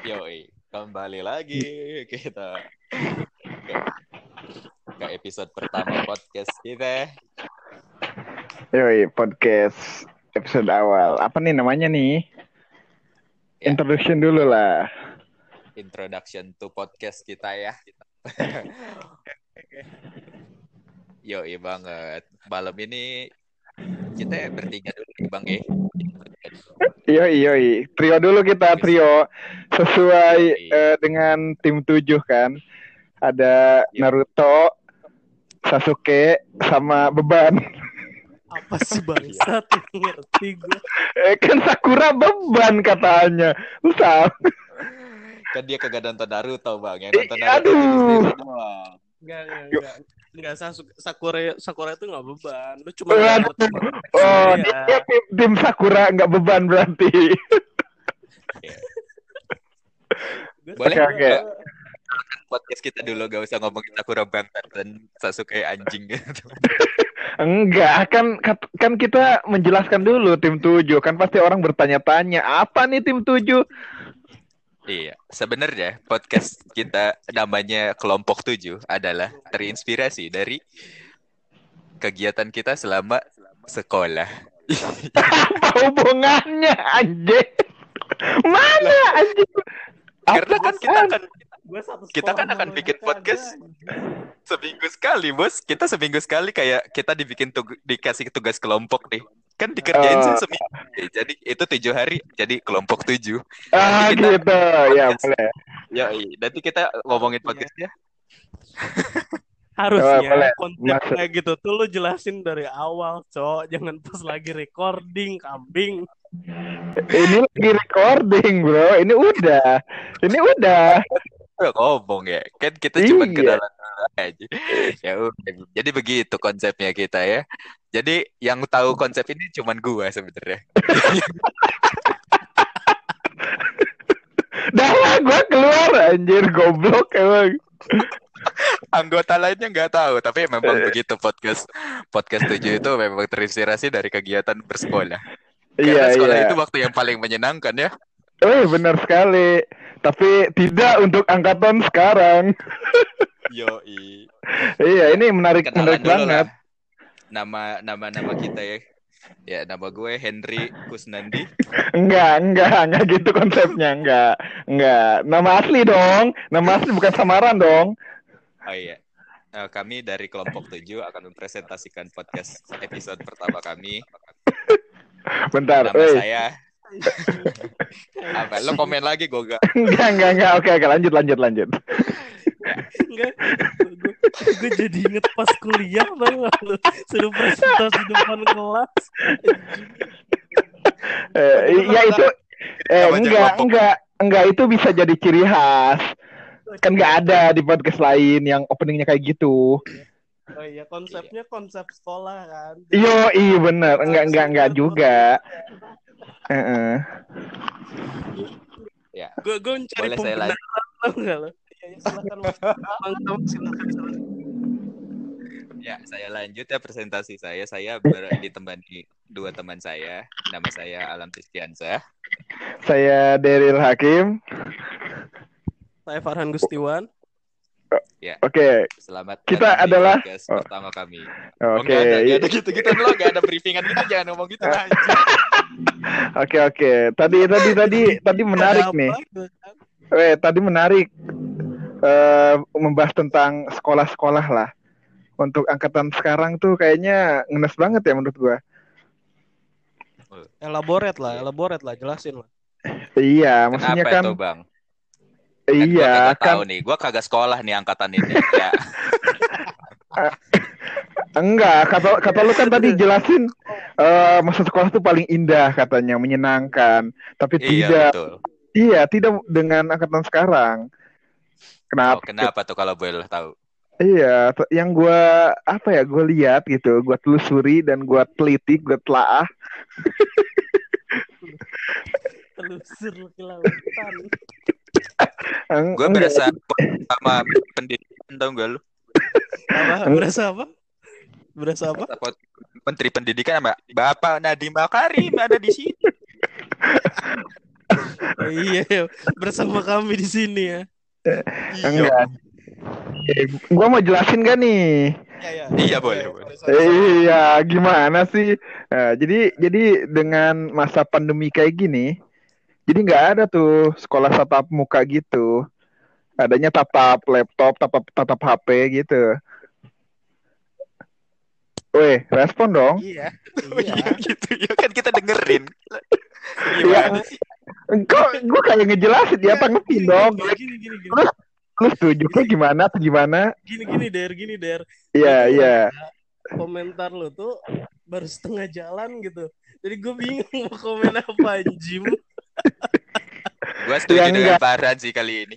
Yoi, kembali lagi kita ke, ke episode pertama podcast kita. Yoi, podcast episode awal. Apa nih namanya nih? Ya. Introduction dulu lah. Introduction to podcast kita ya. Yoi banget. Malam ini kita bertiga dulu nih Bang eh. Yoi, yoi. Trio dulu kita, trio. Sesuai eh, dengan tim tujuh kan. Ada Yoi. Naruto, Sasuke, sama Beban. apa sih bangsat ngerti gue Eh, kan Sakura Beban katanya. Lu. Kan dia kagak nonton Naruto Bang. Yang nonton Eh, Naruto aduh. enggak enggak enggak enggak sakura sakura itu nggak beban lu cuma Oh, Iya. dia tim, tim Sakura nggak beban berarti. Gua- Boleh Oke, oke. gua- podcast kita dulu gak usah ngomongin Sakura Bantan dan Sasuke anjing gitu. Enggak, kan kan kita menjelaskan dulu tim tujuh. Kan pasti orang bertanya-tanya, apa nih tim tujuh? Iya, sebenarnya podcast kita namanya kelompok tujuh adalah terinspirasi dari kegiatan kita selama sekolah. Apa hubungannya anjing? Mana anjing? Karena kan kita kan satu Kita kan akan bikin podcast. seminggu sekali, bos. Kita seminggu sekali kayak kita dibikin tug- dikasih tugas kelompok nih. Kan dikerjain Oh. sih seminggu. Eh, Jadi itu tujuh hari, jadi kelompok tujuh. Ah Nanti kita- gitu, ya boleh. Ya, nanti kita ngomongin podcastnya. harusnya Oh, boleh. konsepnya gitu tuh lu jelasin dari awal cok jangan pas lagi recording kambing Ini lagi recording bro, ini udah, ini udah. Ngomong ya kan kita cuma Iya. kenalan dulu aja ya udah jadi begitu konsepnya kita ya jadi yang tahu konsep ini cuman gua sebenarnya Dah lah, gua keluar anjir goblok emang. anggota lainnya nggak tahu tapi memang Eh. begitu podcast podcast tujuh itu memang terinspirasi dari kegiatan bersekolah Iya karena sekolah iya. itu waktu yang paling menyenangkan ya Eh benar sekali. Tapi tidak untuk angkatan sekarang. yoi Iya, ini menarik kenalan menarik banget. lah nama nama nama kita ya ya nama gue Henry Kusnandi Enggak, enggak, enggak gitu konsepnya, enggak. Enggak. Nama asli dong. Nama asli bukan samaran dong. Oh iya. Eh, kami dari kelompok 7 akan mempresentasikan podcast episode pertama kami. Bentar. Nama Woi. saya apa? Lo komen lagi gue gak? Enggak, enggak, enggak. Oke, oke, lanjut, lanjut, lanjut. Enggak gue, gue jadi inget pas kuliah gak lu suruh presentasi depan kelas Eh, iya itu eh enggak, enggak, enggak itu bisa jadi ciri khas. Kan enggak ada di podcast lain yang openingnya kayak gitu. oh iya konsepnya konsep sekolah kan Yo, iya bener. Enggak, enggak, enggak juga. Heeh. Ya. gue gue mencari Boleh saya lanjut? pembenaran tau gak lo Silakan silakan silakan Ya, saya lanjut ya presentasi saya. Saya ber- ditemani dua teman saya. Nama saya Alam Tristiansa. Saya Deril Hakim. saya Farhan Gustiwan Oke, Selamat Kita adalah- podcast oh. pertama kami. oke. Oh, nggak ada, nggak ada gitu-gitu lo, nggak ada briefingan gitu, jangan ngomong gitu lah. anjing. Oke, oke. Tadi tadi tadi tadi menarik nih. apa? Eh, tadi menarik. Eh membahas tentang sekolah-sekolah lah. Untuk angkatan sekarang tuh kayaknya ngenes banget ya menurut gua. elaborate lah elaborate lah jelasin lah Iya, maksudnya Kenapa kan itu, Bang? Kan gua iya kagak kan tahu nih, gua kagak sekolah nih angkatan ini. Ya. enggak kata kata lu kan tadi jelasin eh masa sekolah tuh paling indah katanya, menyenangkan. Tapi iya, tidak betul. iya, tidak dengan angkatan sekarang. Kenapa? Oh, kenapa tuh kalau boleh tahu? Iya, yang gua apa ya, gua lihat gitu, gua telusuri dan gua teliti, gua telaah. telusur ke lautan Eng- Gue berasa sama pendidikan tau gak lu? apa berasa apa berasa apa Apa Menteri Pendidikan sama Bapak Nadiem Makarim ada di sini. iya bersama kami di sini ya. Iya. Enggak. Eh, gua mau jelasin gak nih? Iya, Iya, boleh, boleh. Iya, gimana sih? Nah, jadi jadi dengan masa pandemi kayak gini, jadi nggak ada tuh sekolah tatap muka gitu. Adanya tatap laptop, tatap tatap HP gitu. Weh, respon dong. Iya. Iya Iya. gitu ya kan kita dengerin. Iya. Gimana sih? Kok gue kayak ngejelasin dia tanggepin dong. Gini gini gini. Lu setuju kayak gimana atau gimana? Gini gini Der, gini Der. Iya, iya. Komentar lu tuh baru setengah jalan gitu. Jadi gue bingung mau komen apa anjim. Gua setuju Yang dengan. Farhan sih kali ini.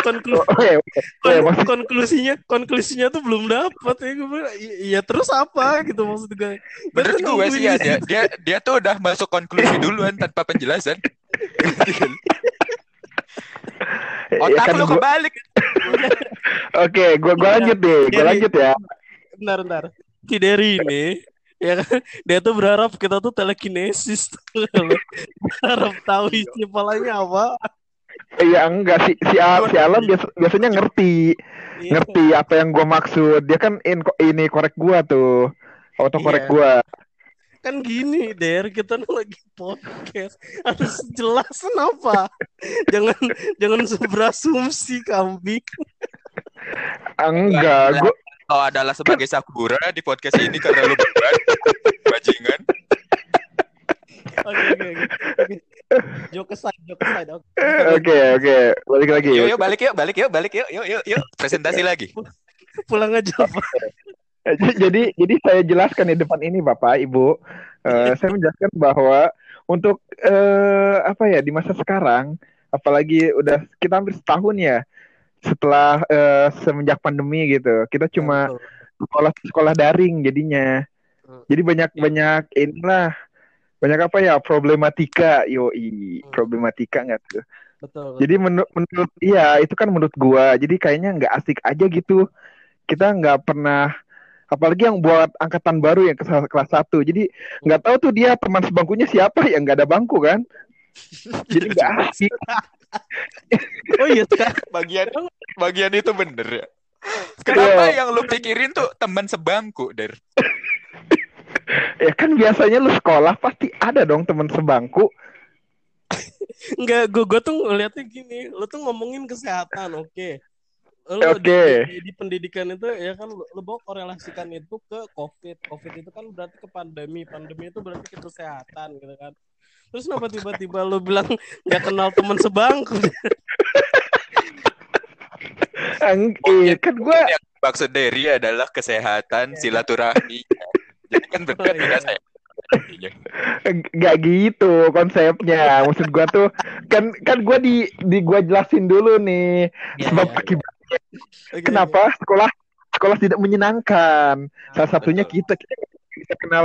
Konklu Oke, oke. Oke, kon- maksud konklusinya konklusinya tuh belum dapat ya gue bilang, "I- iya terus apa gitu maksud gue Menurut Gua tuh gue sih ya dia, dia dia tuh udah masuk konklusi duluan tanpa penjelasan. Ya Otak kan lu gua- kebalik. Oke, gua gua Iya. lanjut deh. Gua Jadi- lanjut ya. bentar bentar si Derry ini ya kan dia tuh berharap kita tuh telekinesis tuh berharap tahu isi kepalanya apa Iya enggak si si, si Alam biasa, biasanya ngerti, Iya. ngerti apa yang gua maksud. Dia kan in, ini korek gua tuh. Auto korek Iya. gua. Kan gini Der kita nih lagi podcast harus jelasin apa jangan jangan berasumsi kambing Enggak, gua Kau adalah sebagai Sakura di podcast ini karena lu beban bajingan. oke oke joke joke oke Oke, oke. Balik lagi. Yuk, yuk balik yuk, balik yuk, balik yuk, yuk, yuk, yuk. Presentasi lagi. pulang aja Pak. Jadi jadi saya jelaskan di depan ini Bapak Ibu. Eh, saya menjelaskan bahwa untuk eh, apa ya di masa sekarang apalagi udah kita hampir setahun ya setelah eh, semenjak pandemi gitu kita cuma Betul. sekolah sekolah daring jadinya. Hmm. jadi banyak banyak inilah banyak apa ya problematika yoi Hmm. problematika nggak tuh? Betul jadi menurut menurut iya itu kan menurut gua. Jadi kayaknya nggak asik aja gitu. Kita nggak pernah apalagi yang buat angkatan baru yang kelas kelas satu jadi nggak tahu tuh dia teman sebangkunya siapa yang nggak ada bangku kan jadi nggak asik oh iya sekarang Bagian bagian itu bener ya. Kenapa Iya. yang lu pikirin tuh teman sebangku, Der? ya kan biasanya lu sekolah pasti ada dong teman sebangku Enggak, gue gue tuh ngeliatnya gini, lo tuh ngomongin kesehatan, oke. Lo Oke. di, di, di pendidikan itu ya kan lo, lo bawa korelasikan itu ke COVID. COVID itu kan berarti ke pandemi, pandemi itu berarti ke kesehatan gitu kan. Terus kenapa tiba-tiba lo bilang nggak kenal teman sebangku? Eng- iya kan gua Yang maksud Derry adalah kesehatan silaturahmi. Jadi kan berbeda saya. nggak gitu konsepnya maksud gua tuh kan kan gua di di gua jelasin dulu nih Iya, sebab iya. akibat Oke, kenapa? Sekolah sekolah tidak menyenangkan. Salah satunya betul. kita kita bisa kenal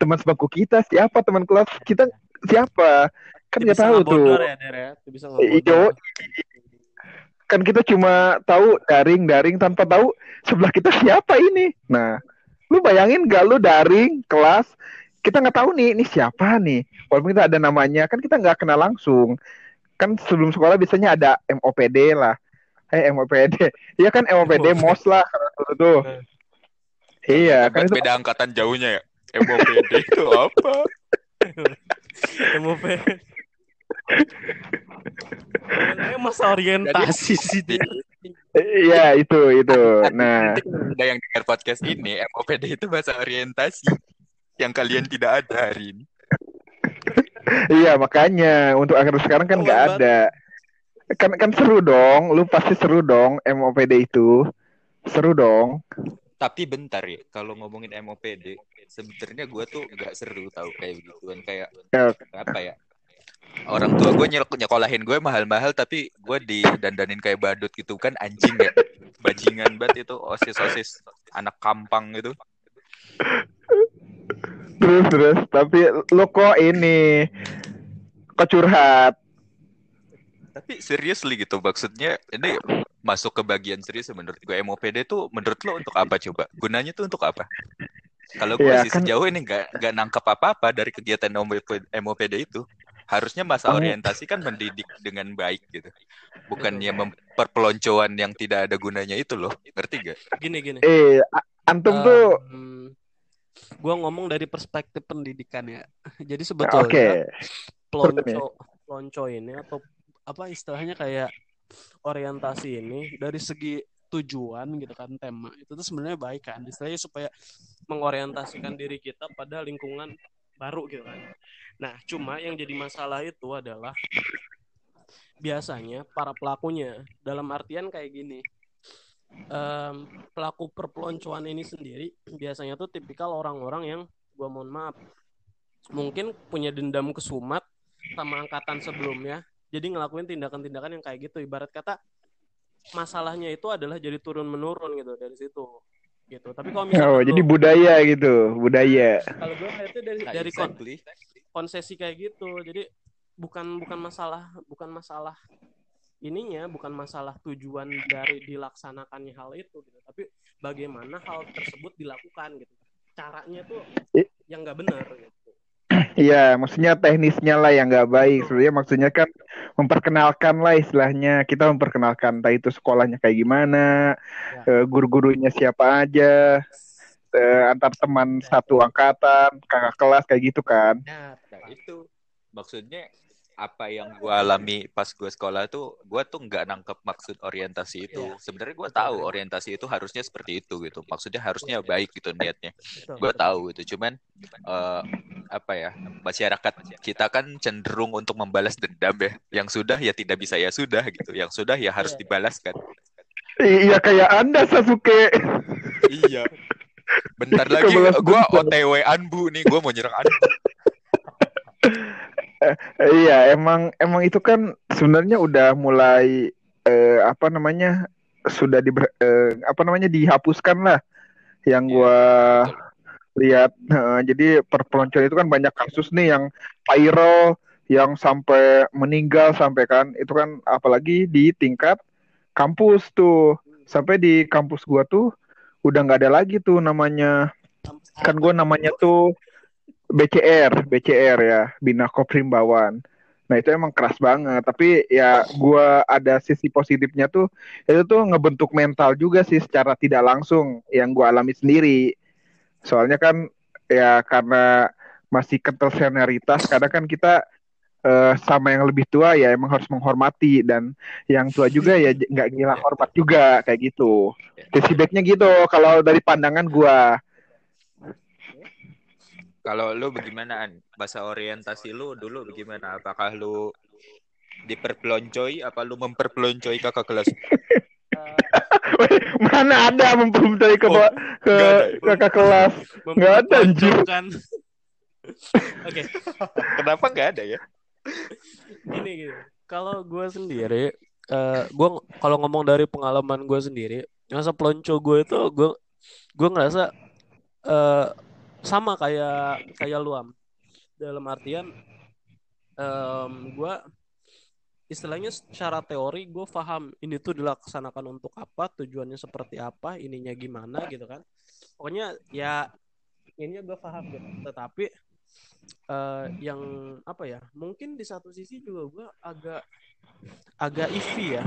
teman sebangku kita. Siapa teman kelas kita? Siapa? Kan nggak tahu tuh. ya, Der ya. Bisa. Iyo, kan kita cuma tahu daring daring tanpa tahu sebelah kita siapa ini. Nah lu bayangin gak lu daring kelas kita nggak tahu nih ini siapa nih? Walaupun kita ada namanya kan kita nggak kenal langsung. Kan sebelum sekolah biasanya ada MOPD lah eh MOPD iya kan MOPD MOPD. MOS lah kalau dulu tuh iya kan Kan itu beda angkatan jauhnya ya. MOPD itu apa? MOP. Kayak masa orientasi sih dia. iya itu itu nah ada yang dengar podcast ini, MOPD itu bahasa orientasi yang kalian tidak ada hari ini. Iya makanya untuk akhir sekarang kan Oh, nggak ada. Kan kan seru dong, lu pasti seru dong MOPD itu. Seru dong. Tapi bentar ya, kalau ngomongin MOPD, sebenarnya gue tuh nggak seru tahu kayak begituan kayak Ya, apa ya? Orang tua gue nyek nyekolahin gue mahal-mahal tapi gue didandanin kayak badut gitu kan anjing ya. Bajingan banget itu osis-osis anak kampang gitu. Terus terus tapi lu kok ini kok curhat. Tapi seriously gitu maksudnya ini masuk ke bagian serius menurut gue MOPD tuh menurut lo untuk apa coba? Gunanya tuh untuk apa? Kalau gue Ya, sih kan- sejauh ini nggak nggak nangkep apa-apa dari kegiatan MOPD itu. harusnya masa Peng- orientasi kan mendidik dengan baik gitu bukannya memperpeloncoan yang tidak ada gunanya itu loh ngerti gak Gini gini. Eh, antum tuh gue ngomong dari perspektif pendidikan ya. Jadi sebetulnya Seperti pelonco pelonco ini atau apa istilahnya kayak orientasi ini dari segi tujuan gitu kan tema itu tuh sebenarnya baik kan istilahnya supaya mengorientasikan diri kita pada lingkungan baru gitu kan. Nah cuma yang jadi masalah itu adalah biasanya para pelakunya dalam artian kayak gini em, pelaku perpeloncoan ini sendiri biasanya tuh tipikal orang-orang yang gua mohon maaf mungkin punya dendam kesumat sama angkatan sebelumnya jadi ngelakuin tindakan-tindakan yang kayak gitu. Ibarat kata masalahnya itu adalah jadi turun menurun gitu dari situ. Gitu. Tapi kalau misalnya Oh, jadi budaya gitu, budaya. kalau gue lihatnya dari Nah, dari kon- exactly. konsesi kayak gitu. Jadi bukan bukan masalah bukan masalah ininya bukan masalah tujuan dari dilaksanakannya hal itu gitu. Tapi bagaimana hal tersebut dilakukan gitu. Caranya tuh yang nggak benar gitu Iya, maksudnya teknisnya lah yang nggak baik. Sebenarnya maksudnya kan memperkenalkan lah istilahnya. Kita memperkenalkan entah itu sekolahnya kayak gimana, Ya. eh, guru-gurunya siapa aja, eh, antar teman satu angkatan, kakak kelas kayak gitu kan. Nah, itu maksudnya apa yang gua alami pas gua sekolah tuh gua tuh nggak nangkep maksud orientasi itu Iya. sebenarnya gua tahu orientasi itu harusnya seperti itu gitu maksudnya harusnya baik gitu niatnya betul. tahu gitu cuman eh, apa ya masyarakat kita kan cenderung untuk membalas dendam ya yang sudah ya tidak bisa ya sudah gitu yang sudah ya harus Iya. dibalaskan Iya kayak Anda Sasuke. iya bentar lagi dendam. OTW Anbu nih gua mau nyerang Anbu Iya, emang emang itu kan sebenarnya udah mulai eh, apa namanya sudah di apa namanya dihapuskan lah yang Iya, gua betul. Lihat. Heeh, jadi perpeloncoan itu kan banyak kasus nih yang viral yang sampai meninggal sampai kan itu kan apalagi di tingkat kampus tuh sampai di kampus gua tuh udah nggak ada lagi tuh namanya kan gue namanya tuh BCR, BCR ya, Bina Koprimbawan. Nah itu emang keras banget, tapi ya gua ada sisi positifnya tuh, itu tuh ngebentuk mental juga sih secara tidak langsung yang gua alami sendiri. Soalnya kan ya karena masih kental senioritas, kadang kan kita eh, sama yang lebih tua ya emang harus menghormati dan yang tua juga ya nggak gila hormat juga kayak gitu. Sisi baiknya gitu kalau dari pandangan gua. Kalau lu bagaimana An? Bahasa orientasi lu dulu bagaimana? Apakah lu diperpeloncoi apa lu memperpeloncoi kakak kelas? Mana ada mempercayai ke, Oh, ke kakak kelas. Nggak ada, anjir. Mempertontonkan. Oke, Kenapa nggak ada ya? gini gini. Kalau gue sendiri, eh gue kalau ngomong dari pengalaman gue sendiri, masa pelonco gue itu gue gue ngerasa eh sama kayak kayak luam dalam artian em gue istilahnya secara teori gue paham ini tuh dilaksanakan untuk apa tujuannya seperti apa ininya gimana gitu kan. Pokoknya ya ini gue paham gitu. Tetapi eh, yang apa ya mungkin di satu sisi juga gue agak agak iffy ya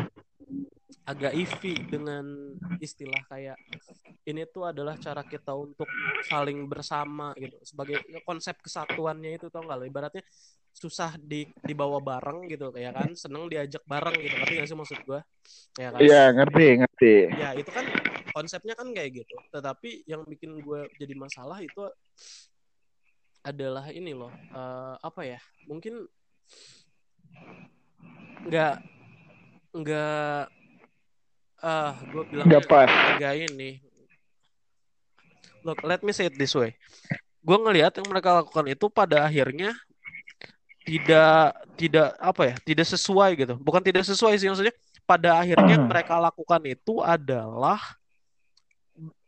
agak iffy dengan istilah kayak ini tuh adalah cara kita untuk saling bersama gitu. Sebagai konsep kesatuannya itu tau nggak ibaratnya susah di dibawa bareng gitu kayak kan? Seneng diajak bareng gitu. Ngerti gak sih maksud gue ya kan? Iya ngerti ngerti. ya itu kan konsepnya kan kayak gitu. Tetapi yang bikin gue jadi masalah itu adalah ini loh eh, apa ya? Mungkin nggak nggak ah gue bilang Nggak pas. ini look let me say it this way gue ngelihat yang mereka lakukan itu pada akhirnya tidak tidak apa ya tidak sesuai gitu bukan tidak sesuai sih maksudnya pada akhirnya yang mereka lakukan itu adalah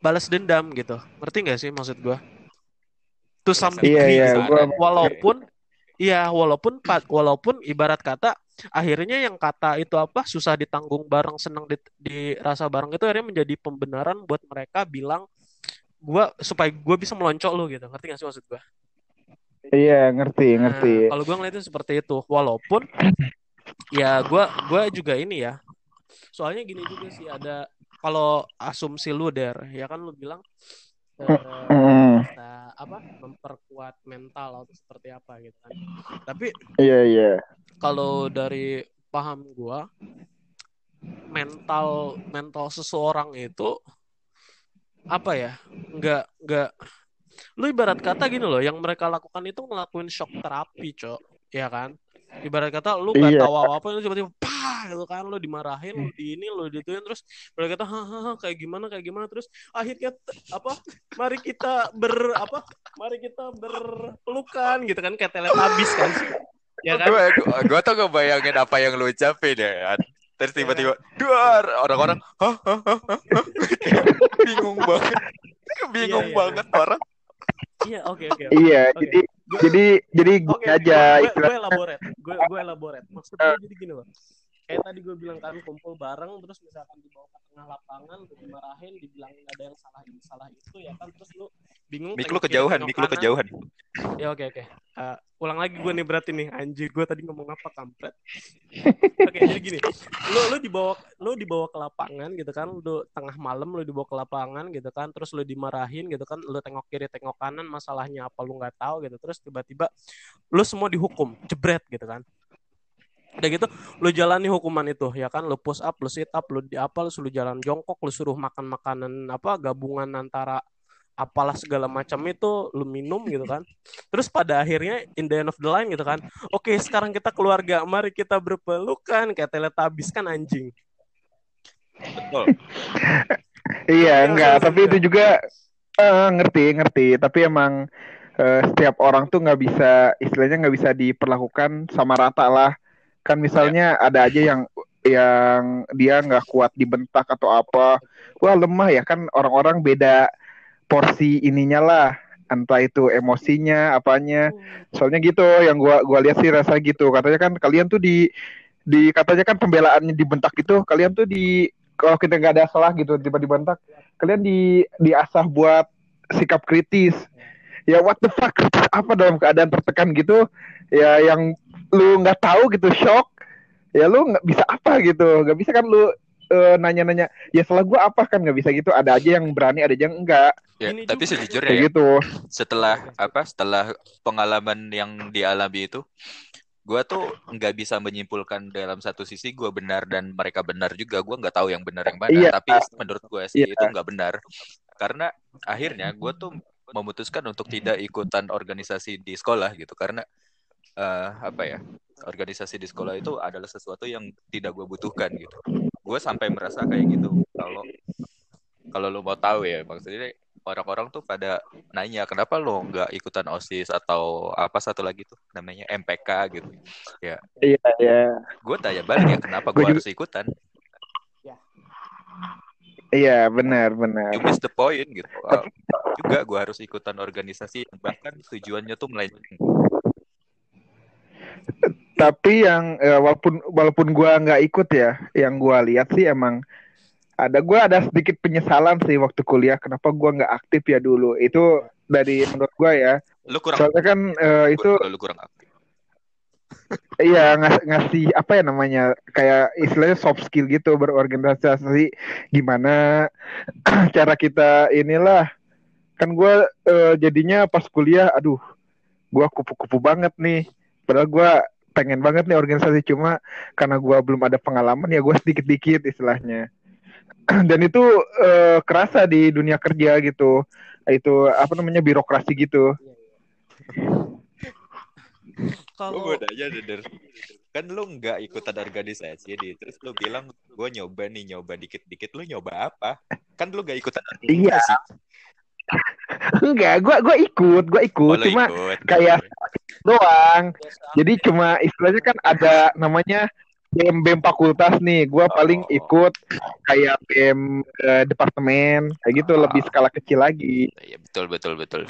balas dendam gitu ngerti nggak sih maksud gue to some Iya degree iya. gitu. Gua walaupun iya walaupun walaupun ibarat kata akhirnya yang kata itu apa susah ditanggung bareng senang di, dirasa bareng itu akhirnya menjadi pembenaran buat mereka bilang gua supaya gue bisa meloncok lo gitu ngerti gak sih maksud gue Iya, ngerti, Nah, ngerti. kalau gue ngeliatnya seperti itu, walaupun ya gue gua juga ini ya. Soalnya gini juga sih ada kalau asumsi lu der, ya kan lu bilang eh, Mm, bisa apa memperkuat mental atau seperti apa gitu kan. Tapi Iya, iya. kalau dari paham gua mental mental seseorang itu apa ya nggak nggak lu ibarat kata gini loh yang mereka lakukan itu ngelakuin shock terapi cok ya kan ibarat kata lu nggak Iya. tahu apa apa lu tiba-tiba pah gitu kan lu dimarahin lu di ini lu dituin terus mereka kata hahaha kayak gimana kayak gimana terus akhirnya apa mari kita ber apa mari kita berpelukan gitu kan kayak teletabis kan ya kan Gue gue tuh ngebayangin apa yang lu ucapin ya. Terus tiba-tiba duar orang-orang hah hah hah bingung banget. Bingung Iya, iya, banget orang. Iya oke oke. Iya, jadi jadi jadi Oke, aja gue, gue elaborate, gue gue elaborate. Maksud gue jadi gini loh. Kayak tadi gue bilang kan kumpul bareng, terus misalkan dibawa ke tengah lapangan, lu dimarahin, dibilangin ada yang salah ini salah itu, ya kan, terus lu bingung. Mik lu kejauhan, mik lu kejauhan. Ya oke oke. Eh, ulang lagi gue nih berarti nih, anjir gue tadi ngomong apa kampret. Oke jadi gini, lu lu dibawa lu dibawa ke lapangan gitu kan, lu tengah malam lu dibawa ke lapangan gitu kan, terus lu dimarahin gitu kan, lu tengok kiri tengok kanan masalahnya apa lu nggak tahu gitu, terus tiba-tiba lu semua dihukum, jebret gitu kan. Udah gitu, lu jalani hukuman itu ya kan, lu push up, lu sit up, lu di apa, lu suruh jalan jongkok, lu suruh makan makanan apa gabungan antara apalah segala macam itu lu minum gitu kan. Terus pada akhirnya in the end of the line gitu kan. Oke, sekarang kita keluarga, mari kita berpelukan kayak teletabis kan anjing. Betul. Iya, Iya, enggak, tapi itu juga eh, ngerti, ngerti. Tapi emang eh, setiap orang tuh nggak bisa, istilahnya nggak bisa diperlakukan sama rata lah. Kan misalnya ada aja yang yang dia nggak kuat dibentak atau apa, wah lemah ya kan orang-orang beda porsi ininya lah, entah itu emosinya, apanya. Soalnya gitu, yang gua gua lihat sih rasa gitu. Katanya kan kalian tuh di di katanya kan pembelaannya dibentak gitu, kalian tuh di kalau kita nggak ada salah gitu tiba dibentak, kalian di diasah buat sikap kritis. Ya what the fuck apa dalam keadaan tertekan gitu? Ya yang lu nggak tahu gitu shock. Ya lu nggak bisa apa gitu, nggak bisa kan lu eh, nanya-nanya. Ya salah gua apa kan nggak bisa gitu. Ada aja yang berani, ada aja yang enggak. Ya, Ini tapi juga. sejujurnya ya, gitu. setelah apa? Setelah pengalaman yang dialami itu, gua tuh nggak bisa menyimpulkan dalam satu sisi gua benar dan mereka benar juga. Gua nggak tahu yang benar yang mana. Iya. Tapi menurut gua sih Iya. itu nggak benar. Karena akhirnya gua tuh memutuskan untuk tidak ikutan organisasi di sekolah gitu. Karena eh, apa ya? Organisasi di sekolah itu adalah sesuatu yang tidak gue butuhkan gitu. Gue sampai merasa kayak gitu. Kalau kalau lo mau tahu ya maksudnya orang-orang tuh pada nanya kenapa lo nggak ikutan osis atau apa satu lagi tuh namanya MPK gitu. Iya, iya. Gue tanya balik ya kenapa gue harus ikutan? Iya, benar, benar. You miss the point gitu. Uh, juga gue harus ikutan organisasi yang bahkan tujuannya tuh melenceng. Tapi yang eh, walaupun walaupun gua nggak ikut ya, yang gua lihat sih emang ada gua ada sedikit penyesalan sih waktu kuliah kenapa gua nggak aktif ya dulu. Itu dari menurut gua ya. Lu kurang Soalnya kan eh, itu lu kurang aktif. iya ngas- ngasih apa ya namanya kayak istilahnya soft skill gitu berorganisasi gimana cara kita inilah kan gua eh, jadinya pas kuliah aduh gua kupu-kupu banget nih padahal gua pengen banget nih organisasi cuma karena gua belum ada pengalaman ya gua sedikit-dikit istilahnya dan itu eh, kerasa di dunia kerja gitu itu apa namanya birokrasi gitu Kalau Gue nanya Deder. Kan lu nggak ikutan organisasi di terus lu bilang gue nyoba nih nyoba dikit-dikit lu nyoba apa? Kan lu nggak ikutan Iya. Enggak gua gua ikut gua ikut Oh, cuma ikut. kayak doang biasa Jadi cuma istilahnya kan ada namanya BEM BEM fakultas nih. Gua paling Oh. ikut kayak BEM eh, departemen kayak gitu Ah. lebih skala kecil lagi. Iya betul betul betul.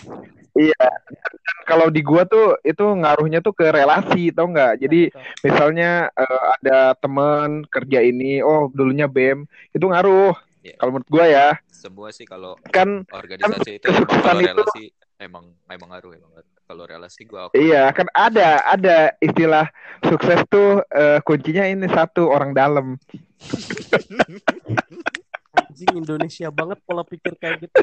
Iya. Dan kalau di gua tuh itu ngaruhnya tuh ke relasi, tau nggak? Jadi misalnya eh, ada temen kerja ini, oh dulunya BEM, itu ngaruh. Iya. Kalau menurut gua ya, Semua sih kalau kan organisasi itu emang kesuksesan kalau itu- relasi emang emang ngaruh emang kalau relasi gue Iya, kan ada ada istilah sukses tuh eh, kuncinya ini satu orang dalam. Anjing Indonesia banget pola pikir kayak gitu.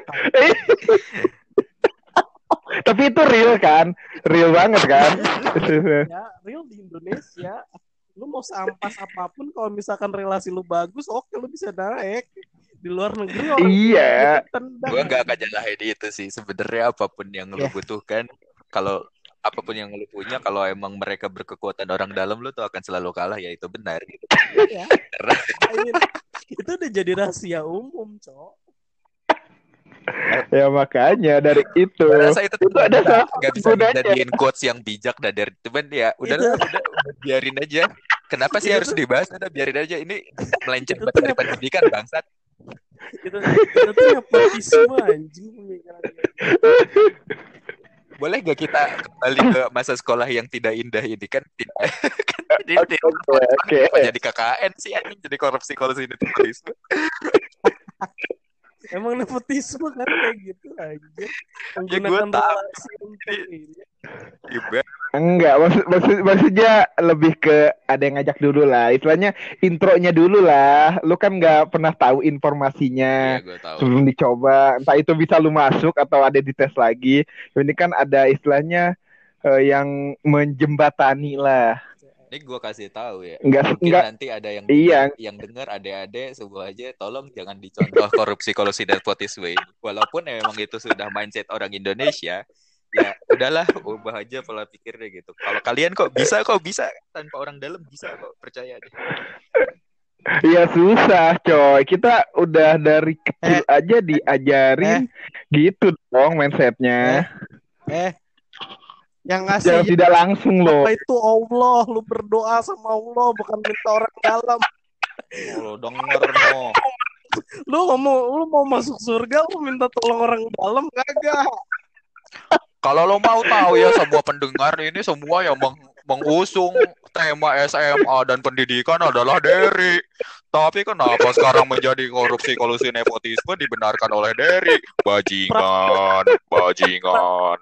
Tapi itu real kan? Real banget kan? ya, real di Indonesia. Lu mau seampas apa pun kalau misalkan relasi lu bagus, oke lu bisa naik. Di luar negeri orang Iya. gue nggak akan nyalahin itu sih. Sebenarnya apa pun yang lu Ya. butuhkan kalau apa pun yang lu punya kalau emang mereka berkekuatan orang dalam lu tuh akan selalu kalah. Ya itu benar gitu. Ya. Karena- I mean, itu udah jadi rahasia umum, cok. ya makanya dari itu. Rasa itu tuh ada nggak bisa dijadiin quotes yang bijak dan dari cuman ya udah, udah biarin aja. Kenapa sih harus dibahas? Udah biarin aja. Ini melenceng dari pendidikan bangsat Itu, itu tuh nepotisme anjing pemikiran dia. boleh gak kita kembali ke masa sekolah yang tidak indah ini kan tidak kan oke, oke. Kok jadi KKN sih anjing jadi korupsi korupsi nepotisme Emang nepotisme kan kayak gitu aja. Ya, gua Menggunakan tahu. relasi untuk ini. Iba. Enggak, maksud, maksud maksudnya lebih ke ada yang ngajak dulu lah. Istilahnya intronya dulu lah. Lu kan nggak pernah tahu informasinya gue tahu. sebelum dicoba. Entah itu bisa lu masuk atau ada di tes lagi. Ini kan ada istilahnya eh, yang menjembatani lah. Ini gue kasih tahu ya. Enggak Mungkin enggak nanti ada yang Iya. yang dengar adik-adik sebuah aja tolong jangan dicontoh korupsi korupsi nepotisme ini. Walaupun emang itu sudah mindset orang Indonesia, ya udahlah ubah aja pola pikirnya gitu. Kalau kalian kok bisa kok bisa tanpa orang dalam bisa kok percaya deh. Iya susah coy. Kita udah dari kecil aja diajarin gitu dong mindsetnya. Eh, yang ngasih Jangan tidak langsung loh. apa itu Allah, lu berdoa sama Allah bukan minta orang dalam. Kalau denger no. Lu ngomong lu mau masuk surga lu minta tolong orang dalam kagak? Kalau lo mau tahu ya semua pendengar ini semua yang meng- mengusung tema SMA dan pendidikan adalah Derry. Tapi kenapa sekarang menjadi korupsi kolusi nepotisme dibenarkan oleh Derry? Bajingan, bajingan.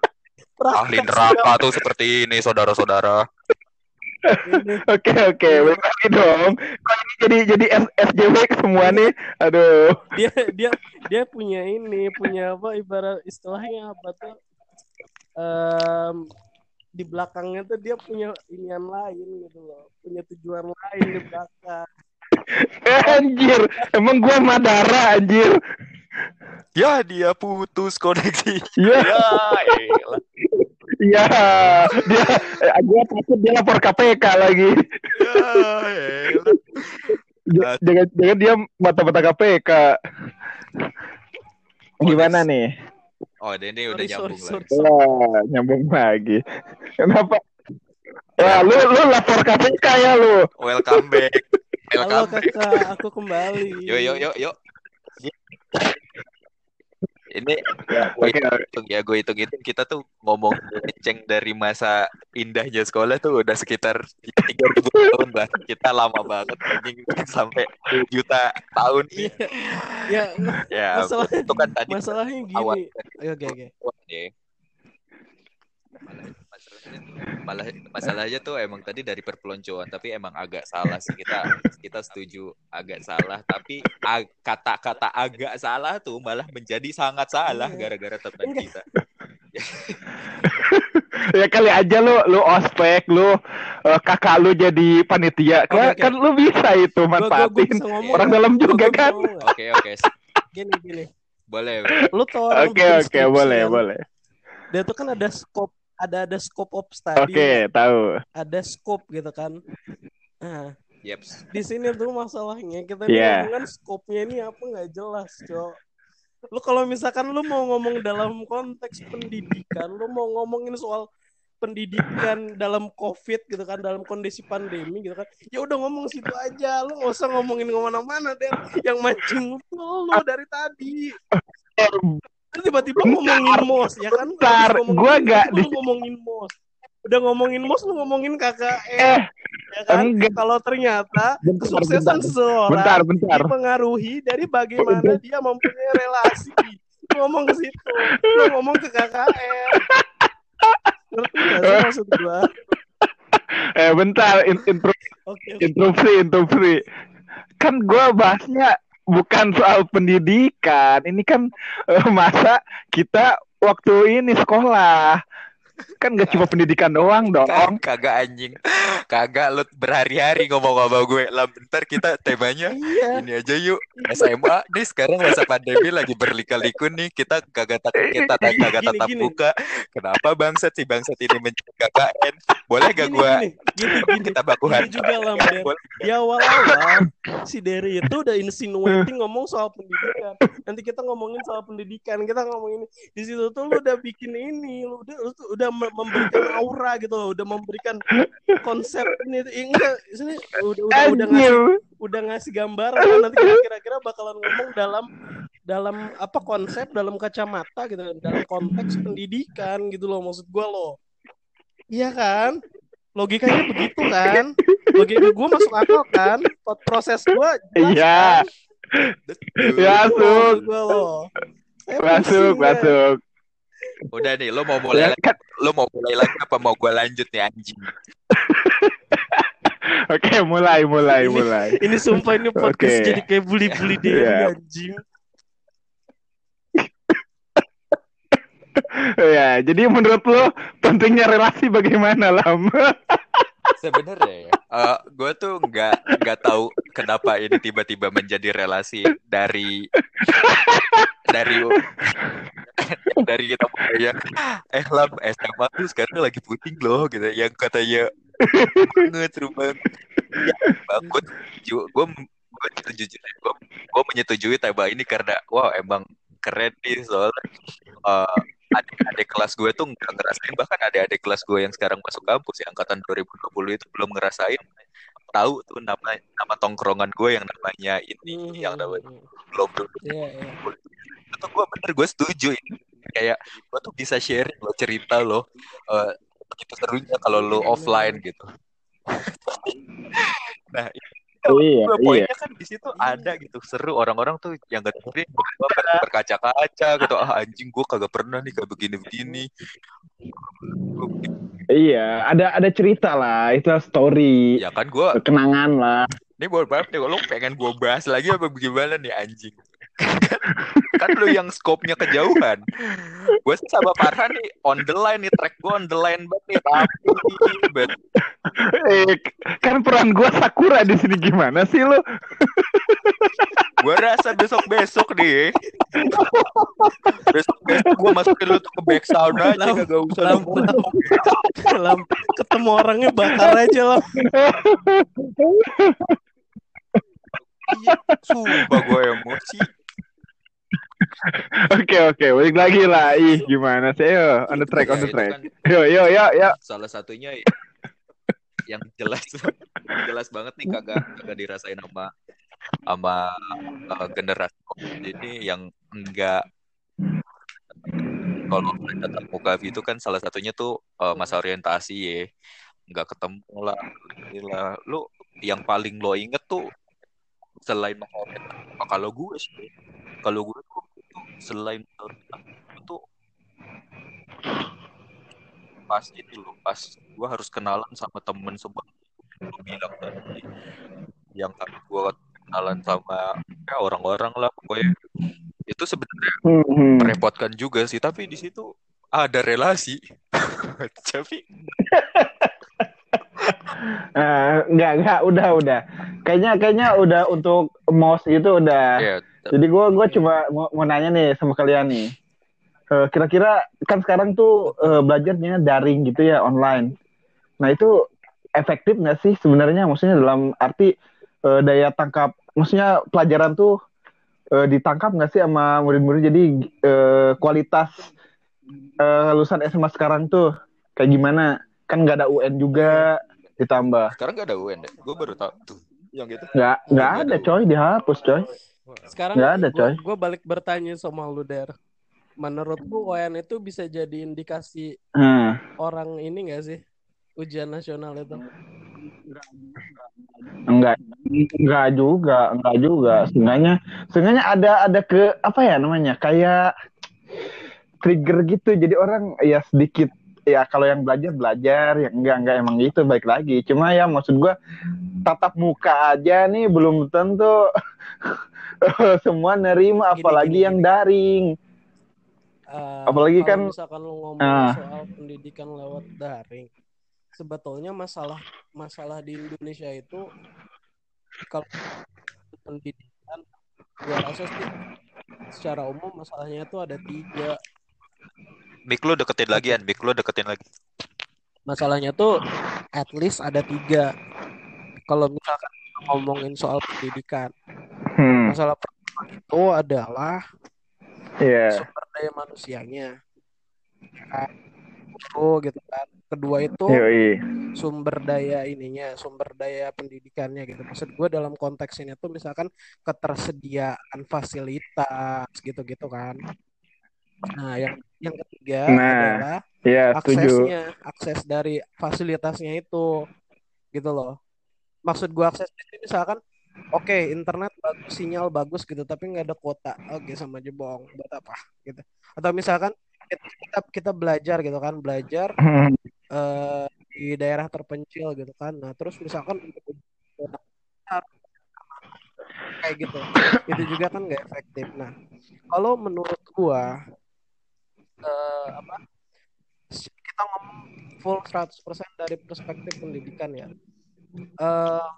Ahli neraka tuh seperti ini, saudara-saudara. Oke oke, balik lagi dong. Kok ini jadi jadi S- SJW semua nih? Aduh. dia dia dia punya ini, punya apa ibarat istilahnya apa tuh? Em, di belakangnya tuh dia punya inian lain gitu loh, punya tujuan lain di belakang. Anjir, emang gua Madara anjir. Ya, dia putus koneksi. Iya, Ya, elah. iya. Dia eh, gua takut dia lapor KPK lagi. ya, Jangan jangan dia mata-mata KPK. Gimana nih? Oh, ini udah Sorry, nyambung sorry, lagi. sorry. Wah, nyambung lagi. Kenapa? Wah, lu lu lapor KPK ya lu. Welcome back. Halo Welcome back. kakak, aku kembali. Yuk, yuk, yuk, yuk. Ini ya, gue Oke, hitung ya, gue hitung hitung kita tuh ngomong ceng dari masa indahnya sekolah tuh udah sekitar 3000 tahun lah. Kita lama banget anjing sampai 2 juta tahun. Iya, ya, Ya, masalah itu kan tadi masalahnya gini. Oke, oke, oke. ya. Masalahnya, malah masalahnya tuh emang tadi dari perpeloncoan tapi emang agak salah sih. Kita kita setuju agak salah tapi ag- kata-kata agak salah tuh malah menjadi sangat salah Iya. gara-gara teman Enggak. kita. Ya kali aja lu lu ospek lu eh, kakak lu jadi panitia. Kan, oke. kan lu bisa itu Gua- gua- gua manfaatin orang dalam juga gua kan? oke oke Gini, gini. boleh Lu tau oke oke boleh boleh. Dia tuh kan ada scope, ada ada scope of study, oke tahu ada scope gitu kan. Nah, Yeps. di sini tuh masalahnya kita Iya. ngomongin scope-nya ini apa nggak jelas, Cok. Lu kalau misalkan lu mau ngomong dalam konteks pendidikan, lu mau ngomongin soal pendidikan dalam covid gitu kan dalam kondisi pandemi gitu kan ya udah ngomong situ aja lu nggak usah ngomongin ke mana-mana deh yang mancing lu lu dari tadi Terus tiba-tiba ngomongin mos ya kan? Bentar, nggak lu di- ngomongin mos. Udah ngomongin mos lu ngomongin KKN eh ya kan? enggak. kalau ternyata bentar kesuksesan bentar. seseorang bentar bentar. dipengaruhi dari bagaimana dia mempunyai relasi. Ngomong ke situ lu ngomong ke KKN Ngerti sih maksud gua? Eh bentar, in, intro, Oke. interupsi, interupsi. Kan gua bahasnya bukan soal pendidikan. Ini kan eh, masa kita waktu ini sekolah. Kan gak cuma pendidikan doang dong. Kag- Kagak anjing. Kagak lu berhari-hari ngomong sama gue. Lah bentar kita temanya Iya. ini aja yuk. SMA nih sekarang masa pandemi lagi berlika-liku nih. Kita kagak tak kita tak- kagak Gini, tatap gini. muka. Kenapa bangsat si bangsat ini mencari KKN? Boleh gak gini, gini, gini. kita baku Gini hantam? juga lah. Boleh. Di awal-awal si Derry itu udah insinuating ngomong soal pendidikan. Nanti kita ngomongin soal pendidikan, kita ngomongin di situ tuh lu udah bikin ini, lu udah lu tuh udah me- memberikan aura gitu loh, udah memberikan konsep ini. Enggak sini udah udah udah ngasih udah ngasih gambaran kan nanti kira-kira bakalan ngomong dalam dalam apa konsep dalam kacamata gitu dalam konteks pendidikan gitu loh maksud gua loh. Iya kan? Logikanya begitu kan? Logika gua masuk akal kan? Proses jelas Iya. Ya, masuk. Masuk, masuk. Udah nih, lo mau mulai lagi, kan, lo mau mulai lagi apa mau gua lanjut nih anjing? Oke, mulai, mulai, Ini- mulai. ini sumpah ini podcast Oke. jadi kayak bully-bully Derry Iya. anjing Ya, jadi menurut lo pentingnya relasi bagaimana, Lam? Sebenarnya ya, eh, gue tuh nggak nggak tahu kenapa ini tiba-tiba menjadi relasi dari dari dari kita ya eh lam SMA tuh sekarang lagi puting loh gitu. Yang katanya banget seru banget. Ya, banget gue gue jujur gue gue menyetujui tema ini karena wah emang keren nih soalnya. Eh, adik-adik kelas gue tuh nggak ngerasain bahkan ada adik kelas gue yang sekarang masuk kampus ya angkatan 2020 itu belum ngerasain. Tahu tuh nama nama tongkrongan gue yang namanya ini yang namanya belum Iya, iya. Itu gue bener gue setuju ini. Kayak gue tuh bisa sharing lo cerita lo eh, begitu serunya kalau lo offline gitu. Nah Iya, Gue iya. poinnya kan di situ ada gitu seru. Orang-orang tuh yang gak ber- berkaca-kaca gitu. Ah anjing gue kagak pernah nih kayak begini-begini. Iya, ada ada cerita lah, itu story, ya kan gue kenangan lah. ini mohon maaf nih? Lo pengen gue bahas lagi apa gimana nih anjing kan lu yang skopnya kejauhan gue sama Farhan nih on the line nih track gue on the line banget nih banget Eh, kan peran gua Sakura di sini gimana sih lo? gue rasa besok besok nih besok besok gue masukin lu tuh ke back sound aja Lam, kagak usah lam, lam. Lam, ketemu orangnya bakar aja lah Iya, sumpah gue emosi. Oke oke, balik lagi lah. Ih, gimana sih? Yo, on the track, on Ya, the itu track. kan Yo yo yo yo. salah satunya yang jelas jelas banget nih kagak kagak dirasain sama sama uh, generasi ini yang enggak kalau tatap muka itu kan salah satunya tuh uh, masa orientasi ya nggak ketemu lah Gila. lu yang paling lo inget tuh selain masa orientasi kalau gue sih kalau gue selain itu pas ini lo pas gue harus kenalan sama temen semua lu bilang tadi. Yang gue kenalan sama ya orang-orang lah pokoknya. Itu sebenarnya Hmm, merepotkan juga sih tapi di situ ada relasi. Tapi Eh, enggak enggak udah udah. Kayaknya kayaknya udah untuk mouse gitu udah. Ya Jadi gua gua cuma mau, mau nanya nih sama kalian nih. Eh, kira-kira kan sekarang tuh eh, belajarnya daring gitu ya online. Nah itu efektif nggak sih sebenarnya? Maksudnya dalam arti eh, daya tangkap, maksudnya pelajaran tuh eh, ditangkap nggak sih sama murid-murid? Jadi eh, kualitas eh, lulusan SMA sekarang tuh kayak gimana? Kan nggak ada UN juga ditambah. sekarang gak ada UN deh gue baru tahu tuh yang gitu Nggak nggak Nggak ada ada coy dihapus coy. Sekarang Nggak ada, coy. gue balik bertanya sama lu der menurutku UN itu bisa jadi indikasi Nah. orang ini gak sih ujian nasional itu Enggak, enggak juga, enggak juga. Seenggaknya, seenggaknya ada ada ke apa ya namanya? Kayak trigger gitu. Jadi orang ya sedikit ya kalau yang belajar belajar yang enggak enggak emang gitu baik lagi cuma ya maksud gua tatap muka aja nih belum tentu semua nerima Gini, apalagi gini, yang gini. daring Eh, Apalagi kalau kan- misalkan lu ngomong Ah. soal pendidikan lewat daring, sebetulnya masalah masalah di Indonesia itu kalau pendidikan, gua rasa sih secara umum masalahnya itu ada tiga. Mik lu deketin lagi an, mik lu deketin lagi. Masalahnya tuh at least ada tiga. Kalau misalkan ngomongin soal pendidikan, hmm masalah pertama itu adalah iya sumber daya manusianya. Ya? Guru gitu kan. Kedua itu yoi sumber daya ininya, sumber daya pendidikannya gitu. Maksud gue dalam konteks ini tuh misalkan ketersediaan fasilitas gitu-gitu kan. Nah, yang yang ketiga Nah, adalah setuju aksesnya, akses dari fasilitasnya itu gitu loh. Maksud gue akses itu misalkan oke internet bagus, sinyal bagus gitu, tapi nggak ada kuota. Oke, sama aja bohong. Buat apa gitu. Atau misalkan kita kita, belajar gitu kan, belajar eh, di daerah terpencil gitu kan. Nah, terus misalkan untuk kayak gitu, itu juga kan nggak efektif. Nah, kalau menurut gua eh, apa kita ngomong full 100% dari perspektif pendidikan ya. Eh,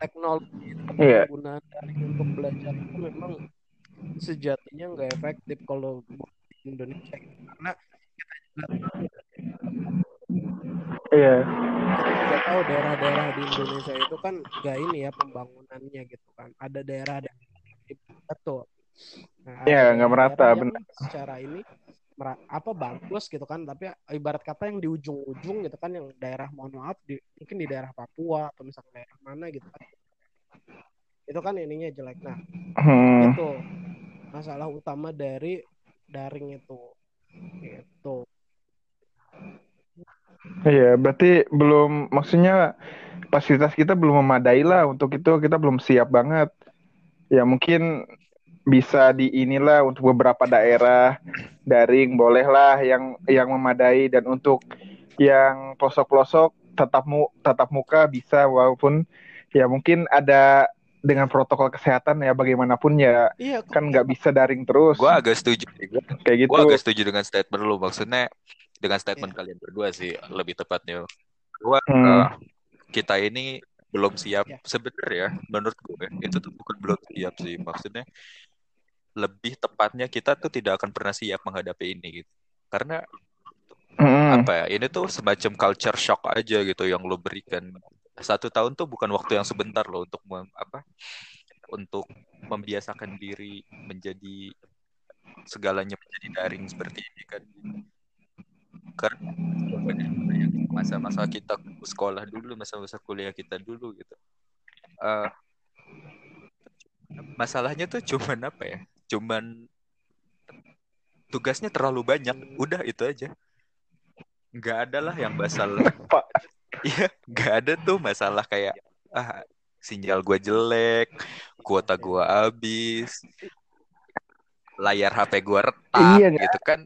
teknologi Iya. penggunaan daring untuk belajar itu memang sejatinya nggak efektif kalau di Indonesia karena kita juga iya kita juga tahu daerah-daerah di Indonesia itu kan nggak ini ya pembangunannya gitu kan ada daerah ada betul nah, Iya, nggak merata, benar. secara ini apa bagus gitu kan. Tapi ibarat kata yang di ujung-ujung gitu kan yang daerah mohon maaf di, mungkin di daerah Papua atau misalnya daerah mana gitu kan. Itu kan ininya jelek. Nah Hmm, itu masalah utama dari daring itu. Gitu. Iya berarti belum maksudnya fasilitas kita belum memadai lah. Untuk itu kita belum siap banget. Ya mungkin bisa di inilah untuk beberapa daerah daring bolehlah yang yang memadai dan untuk yang pelosok-pelosok tetap mu tatap muka bisa walaupun ya mungkin ada dengan protokol kesehatan ya bagaimanapun ya iya kan nggak bisa daring terus Gua agak setuju. kayak gitu Gua agak setuju dengan statement lu. Maksudnya dengan statement Iya. kalian berdua sih lebih tepatnya. Gua Hmm. eh, kita ini belum siap Ya. sebenarnya menurut gue itu tuh bukan belum siap sih maksudnya lebih tepatnya kita tuh tidak akan pernah siap menghadapi ini gitu. Karena Hmm. apa ya ini tuh semacam culture shock aja gitu yang lo berikan. Satu tahun tuh bukan waktu yang sebentar loh untuk mem- apa untuk membiasakan diri menjadi segalanya menjadi daring seperti ini kan. Karena masa-masa kita sekolah dulu masa-masa kuliah kita dulu gitu. Eh, masalahnya tuh cuman apa ya cuman tugasnya terlalu banyak udah itu aja nggak ada lah yang masalah Pak. iya nggak ada tuh masalah kayak ah sinyal gua jelek kuota gua habis layar HP gua retak Iya, gitu kan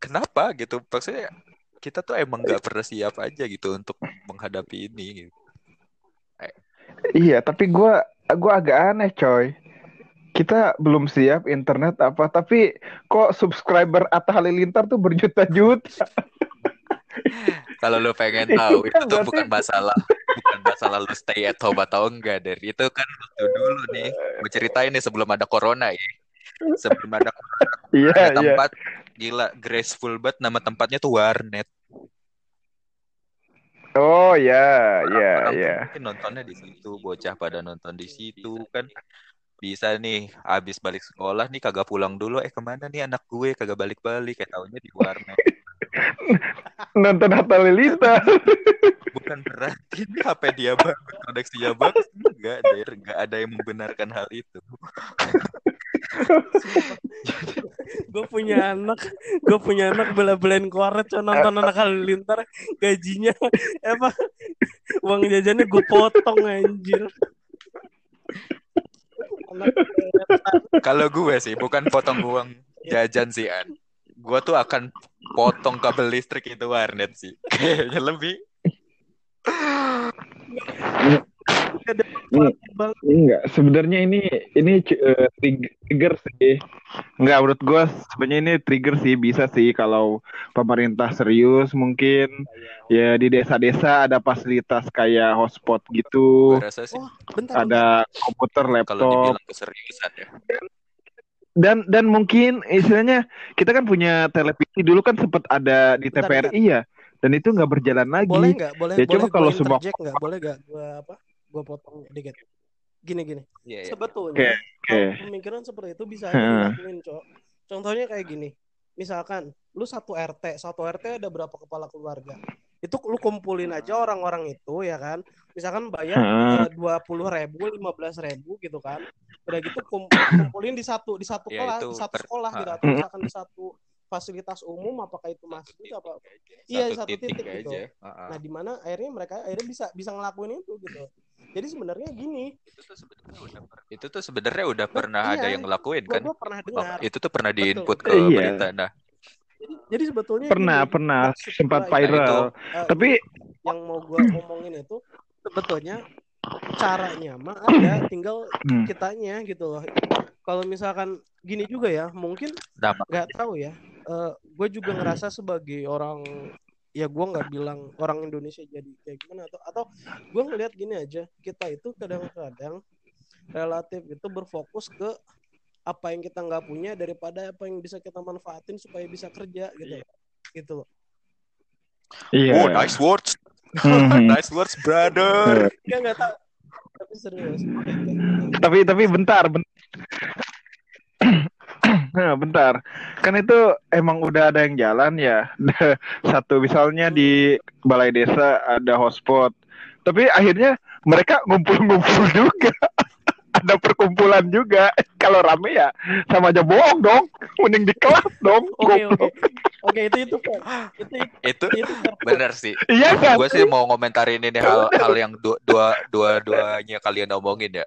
kenapa gitu maksudnya kita tuh emang nggak pernah siap aja gitu untuk menghadapi ini gitu. Iya, tapi gua gua agak aneh, coy. Kita belum siap internet apa, tapi kok subscriber Atta Halilintar tuh berjuta-juta. Kalau lu pengen tahu Itu kan tuh berarti- bukan masalah bukan masalah lu stay at home atau enggak dari itu kan waktu dulu nih gue ceritain nih sebelum ada corona ya sebelum ada corona Iya, ada iya. tempat gila graceful banget nama tempatnya tuh warnet Oh, ya, ya, ya. mungkin nontonnya di situ bocah pada nonton di situ kan bisa nih habis balik sekolah nih kagak pulang dulu. Eh ke mana nih anak gue? Kagak balik-balik. Kayak taunya di warnet. Nonton Atta Halilintar. bukan berarti nih HP dia bagus koneksinya bagus. Enggak der enggak ada yang membenarkan hal itu. Gue punya anak. Gue punya anak bela-belain koret cuma nonton anak halilintar gajinya apa uang jajannya gue potong anjir kalau gue sih bukan potong uang jajan sih an gue tuh akan potong kabel listrik itu warnet sih. Kayaknya lebih. Bang Enggak, sebenarnya ini ini uh, trig- trigger sih. Enggak, menurut gua sebenarnya ini trigger sih bisa sih kalau pemerintah serius mungkin ya di desa-desa ada fasilitas kayak hotspot gitu, sih Oh, bentar. bentar. ada komputer, kalau laptop keseriusan ya. dan dan mungkin istilahnya kita kan punya televisi dulu kan sempat ada di Bentar, TVRI ya dan itu nggak berjalan lagi. Boleh nggak? Boleh Ya, boleh coba kalau semua- nggak? Boleh nggak? Gua apa? Gua potong dikit. Gini gini. Iya, iya. Sebetulnya Oke. kalau pemikiran seperti itu bisa dilakuin, Cok. Contohnya kayak gini. Misalkan lu satu RT, satu RT ada berapa kepala keluarga? Itu lu kumpulin aja orang-orang itu ya kan. Misalkan bayar Heeh. dua puluh ribu, lima belas ribu gitu kan. Udah gitu kum- kumpulin di satu di satu Ya, kelas, di satu sekolah gitu. Atau misalkan di satu fasilitas umum, apakah itu masjid apa? Iya, satu titik gitu. aja. Heeh. Nah, di mana akhirnya mereka akhirnya bisa bisa ngelakuin itu gitu. Jadi sebenarnya gini, itu tuh sebenarnya udah per- itu tuh sebenarnya udah pernah iya. ada yang ngelakuin gua, kan gua pernah Oh, dengar. itu tuh pernah diinput ke Iya. berita nah Jadi, jadi sebetulnya Pernah, gini, pernah sempat viral. itu. eh, Tapi yang mau gua ngomongin itu sebetulnya caranya mah ada, tinggal hmm, kitanya gitu loh. Kalau misalkan gini juga ya, mungkin nah nggak tahu ya. gue juga ngerasa sebagai orang ya gue nggak bilang orang Indonesia jadi kayak gimana atau atau gue ngelihat gini aja kita itu kadang-kadang relatif itu berfokus ke apa yang kita nggak punya daripada apa yang bisa kita manfaatin supaya bisa kerja gitu gitu loh. Iya. oh nice words. Mhm. nice words brother. Ya nggak tahu. Tapi serius. Tapi tapi bentar, ben- Nah, bentar. Kan itu emang udah ada yang jalan ya. Satu misalnya di balai desa ada hotspot. Tapi akhirnya mereka ngumpul-ngumpul juga. Ada perkumpulan juga. Kalau rame ya sama aja bohong dong. Mending di kelas dong. oke oke Goblok. oke itu itu itu itu, itu itu bener sih Iya kan? gue sih mau ngomentarin ini hal hal yang dua dua dua duanya kalian omongin ya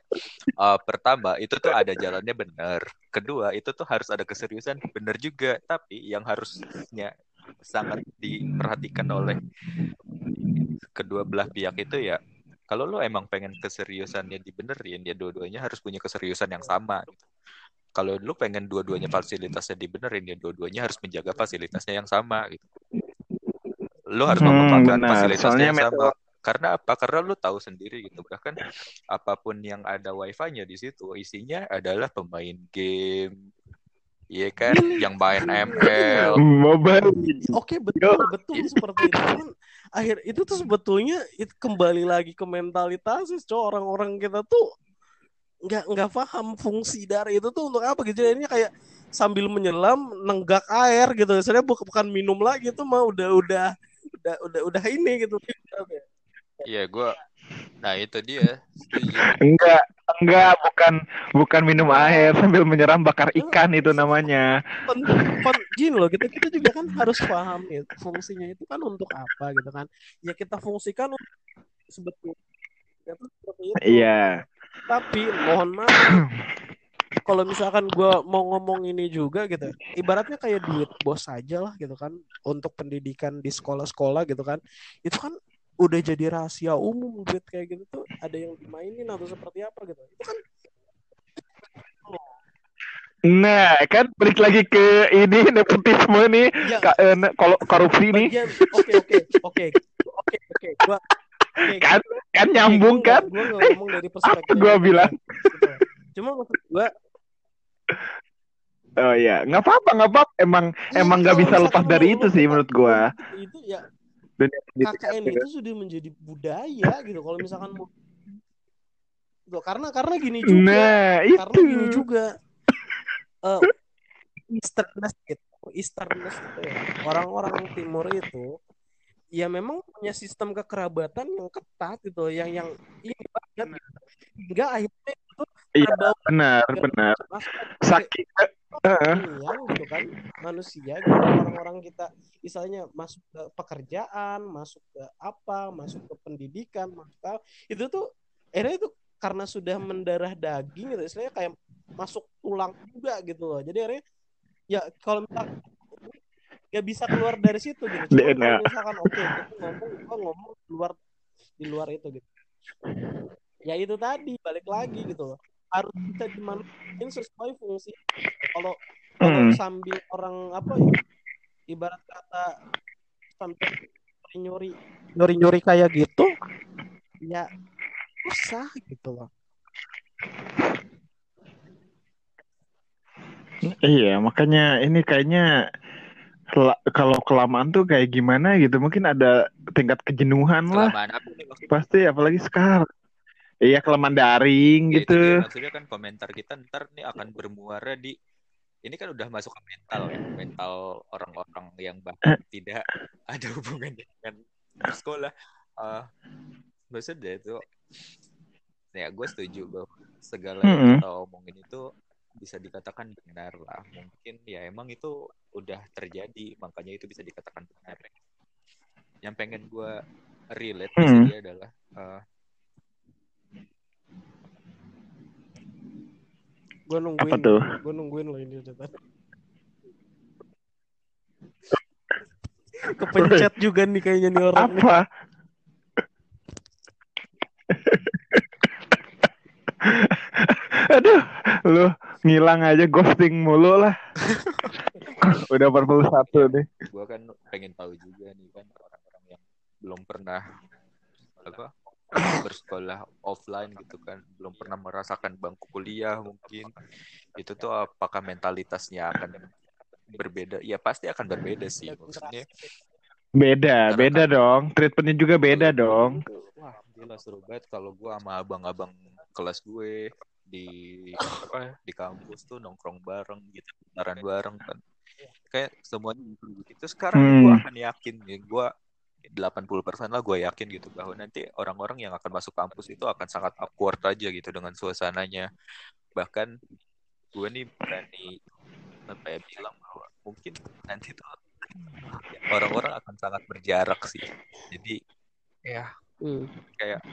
Eh, pertama itu tuh ada jalannya bener kedua itu tuh harus ada keseriusan bener juga tapi yang harusnya sangat diperhatikan oleh kedua belah pihak itu ya kalau lo emang pengen keseriusannya dibenerin ya dua-duanya harus punya keseriusan yang sama gitu. kalau lu pengen dua-duanya fasilitasnya dibenerin ya dua-duanya harus menjaga fasilitasnya yang sama gitu. Lu harus Hmm, memanfaatkan fasilitasnya yang sama. Karena apa? Karena lu tahu sendiri gitu. Bahkan apa pun yang ada wifi-nya di situ isinya adalah pemain game Iya kan, yang main ML, Mobile. Oke betul betul seperti itu. Cuman akhir itu tuh sebetulnya itu kembali lagi ke mentalitas sih cowok orang-orang kita tuh nggak nggak paham fungsi dari itu tuh untuk apa gitu. Jadinya kayak sambil menyelam nenggak air gitu. Sebenarnya bukan bukan minum lagi tuh mah udah udah udah udah udah ini gitu. Iya, gua Nah, itu dia. Setuju. Enggak, enggak, bukan bukan minum air sambil menyeram bakar ikan itu namanya. Pen, pen, gini loh kita kita juga kan harus paham ya fungsinya itu kan untuk apa gitu kan ya kita fungsikan sebetulnya ya. Iya. tapi mohon maaf kalau misalkan gua mau ngomong ini juga gitu ibaratnya kayak duit bos aja lah gitu kan untuk pendidikan di sekolah-sekolah gitu kan itu kan udah jadi rahasia umum duit kayak gitu tuh ada yang dimainin atau seperti apa gitu itu kan Nah, kan balik lagi ke ini nepotisme nih, ya eh, kalau korupsi nih, bagian oke oke oke oke oke gua kan kan nyambung gua kan? gua nggak ngomong dari perspektif gua itu, bilang. gitu. cuma maksud gua Oh iya, nggak apa-apa, nggak apa. Emang ya, emang nggak bisa lepas dari itu sih menurut gua. itu ya KKN gitu. itu sudah menjadi budaya gitu kalau misalkan mau karena karena gini juga Nah, karena itu. gini juga eh Easterners gitu Easterners itu ya orang-orang timur itu ya memang punya sistem kekerabatan yang ketat gitu yang yang ini banget gitu. hingga akhirnya Iya, benar, benar. Heeh. yang gitu kan manusia gitu orang-orang kita misalnya masuk ke pekerjaan masuk ke apa masuk ke pendidikan maka itu tuh akhirnya itu karena sudah mendarah daging gitu istilahnya kayak masuk tulang juga gitu loh jadi akhirnya ya kalau misal gak bisa keluar dari situ gitu. Cuma DNA. kalau misalkan oke kita ngomong gua ngomong di luar di luar itu gitu. Ya itu tadi balik lagi gitu loh. Harus bisa dimanfaatin sesuai fungsi. Kalau kalau Hmm. sambil orang apa ya? Ibarat kata sambil nyuri nyuri nyuri kayak gitu ya susah gitu loh. Iya, makanya ini kayaknya kalau kelamaan tuh kayak gimana gitu. Mungkin ada tingkat kejenuhan lah. Kelamaan apa nih? Pasti apalagi sekarang. Iya, kelamaan daring Ya, itu gitu. dia, maksudnya kan komentar kita ntar nih akan bermuara di ini kan udah masuk ke mental ya mental orang-orang yang bahkan tidak ada hubungannya dengan sekolah. Uh, maksudnya itu ya gue setuju bahwa segala yang kita omongin itu bisa dikatakan benar lah. Mungkin ya emang itu udah terjadi makanya itu bisa dikatakan benar yang pengen gue relate Mm. sini adalah uh, Gue nungguin. Apa tuh? Gue nungguin loh ini udah tadi. Kepencet juga nih kayaknya nih orang nih. Apa? Aduh, lu ngilang aja ghosting mulu lah. Udah 41 nih. gue kan pengen tahu juga nih kan orang-orang yang belum pernah apa bersekolah offline gitu kan. Belum pernah merasakan bangku kuliah mungkin. Itu tuh apakah mentalitasnya akan berbeda? Ya pasti akan berbeda sih maksudnya. Beda, Karena beda kan- dong. Treatmentnya juga beda dong. wah gila seru banget kalau gue sama abang-abang kelas gue di apa di kampus tuh nongkrong bareng gitu taran bareng kan. Kayak semuanya itu sekarang Hmm. gue akan yakin ya gue 80% lah gue yakin gitu bahwa nanti orang-orang yang akan masuk kampus itu akan sangat awkward aja gitu dengan suasananya bahkan gue nih berani apa ya bilang bahwa mungkin nanti tuh orang-orang akan sangat berjarak sih jadi ya Hmm. kayak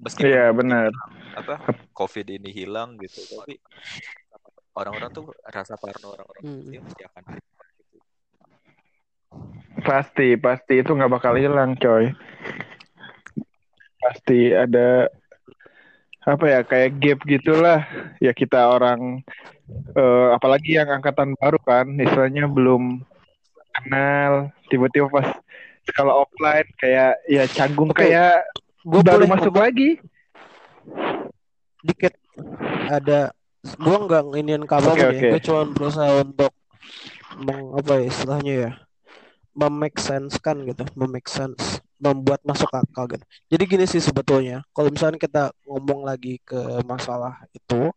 meskipun Iya, benar. apa covid ini hilang gitu tapi orang-orang tuh rasa parno orang-orang Hmm. pasti akan ada. Pasti, pasti itu nggak bakal hilang, coy. Pasti ada apa ya kayak gap gitulah. Ya kita orang eh, apalagi yang angkatan baru kan, istilahnya belum kenal, tiba-tiba pas skala offline kayak ya canggung Oke. kayak Gue baru boleh masuk lagi. dikit. Ada. Gue nggak nginiin kamu Oke, ya. oke. Gue cuma berusaha untuk meng, apa ya istilahnya ya memake sense kan gitu, memake sense, membuat masuk akal gitu. Jadi gini sih sebetulnya, kalau misalnya kita ngomong lagi ke masalah itu,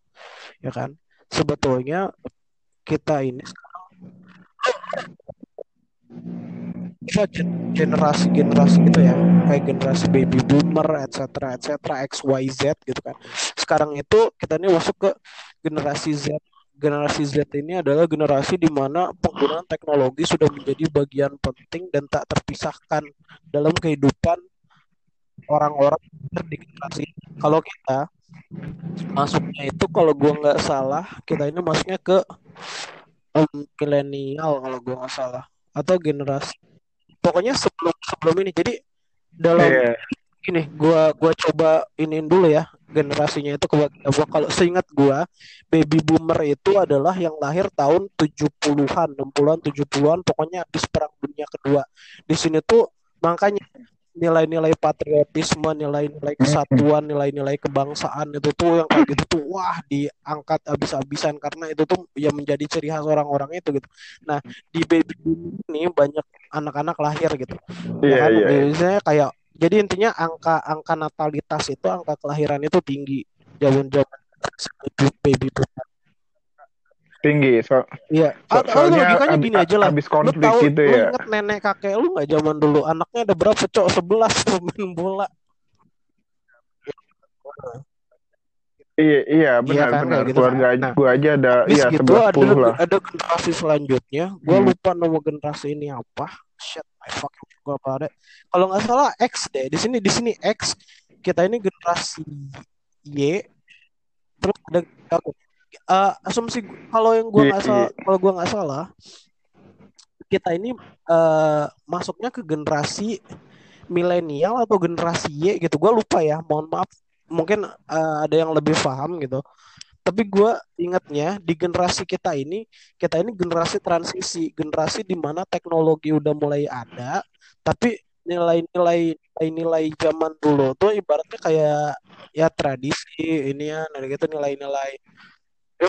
ya kan, sebetulnya kita ini sekarang generasi-generasi gitu ya, kayak generasi baby boomer, etc., etc., X, Y, Z gitu kan. Sekarang itu kita ini masuk ke generasi Z. Generasi Z ini adalah generasi di mana penggunaan teknologi sudah menjadi bagian penting dan tak terpisahkan dalam kehidupan orang-orang di generasi. Kalau kita masuknya itu kalau gua nggak salah, kita ini masuknya ke em, milenial kalau gua nggak salah atau generasi. Pokoknya sebelum sebelum ini. Jadi dalam Iya. gini, gua gua coba iniin dulu ya generasinya itu gua kalau seingat gua baby boomer itu adalah yang lahir tahun 70-an, 60-an, 70-an, pokoknya habis perang dunia kedua. Di sini tuh makanya nilai-nilai patriotisme, nilai-nilai kesatuan, nilai-nilai kebangsaan itu tuh yang kayak gitu tuh wah diangkat habis-habisan karena itu tuh yang menjadi ciri khas orang-orang itu gitu. Nah, di baby boomer ini banyak anak-anak lahir gitu Iya, ya kan iya. biasanya kayak jadi intinya angka angka natalitas itu angka kelahiran itu tinggi zaman zaman baby boomer Tinggi. So, iya so- atau soalnya logikanya ab- gini aja lah habis lu konflik tahu gitu lu ya. inget nenek kakek lu nggak zaman dulu anaknya ada berapa cowok sebelas main bola Iya, iya, benar, kan, benar. gitu Keluarga kan. Nah, gua aja ada, iya, gitu 11 ada 10 lah. ada generasi selanjutnya gue Hmm. lupa nama generasi ini apa shit I fucking gue pada kalau nggak salah X deh. Di sini di sini X. Kita ini generasi Y. Terus ada aku Eh, asumsi kalau yang gue nggak salah kalau gue nggak salah kita ini eh, masuknya ke generasi milenial atau generasi Y gitu. Gue lupa ya, mohon maaf. Mungkin eh, ada yang lebih paham gitu. Tapi gue ingatnya di generasi kita ini, kita ini generasi transisi, generasi di mana teknologi udah mulai ada, tapi nilai-nilai nilai-nilai zaman dulu tuh ibaratnya kayak ya tradisi ini ya, nah gitu nilai-nilai ya,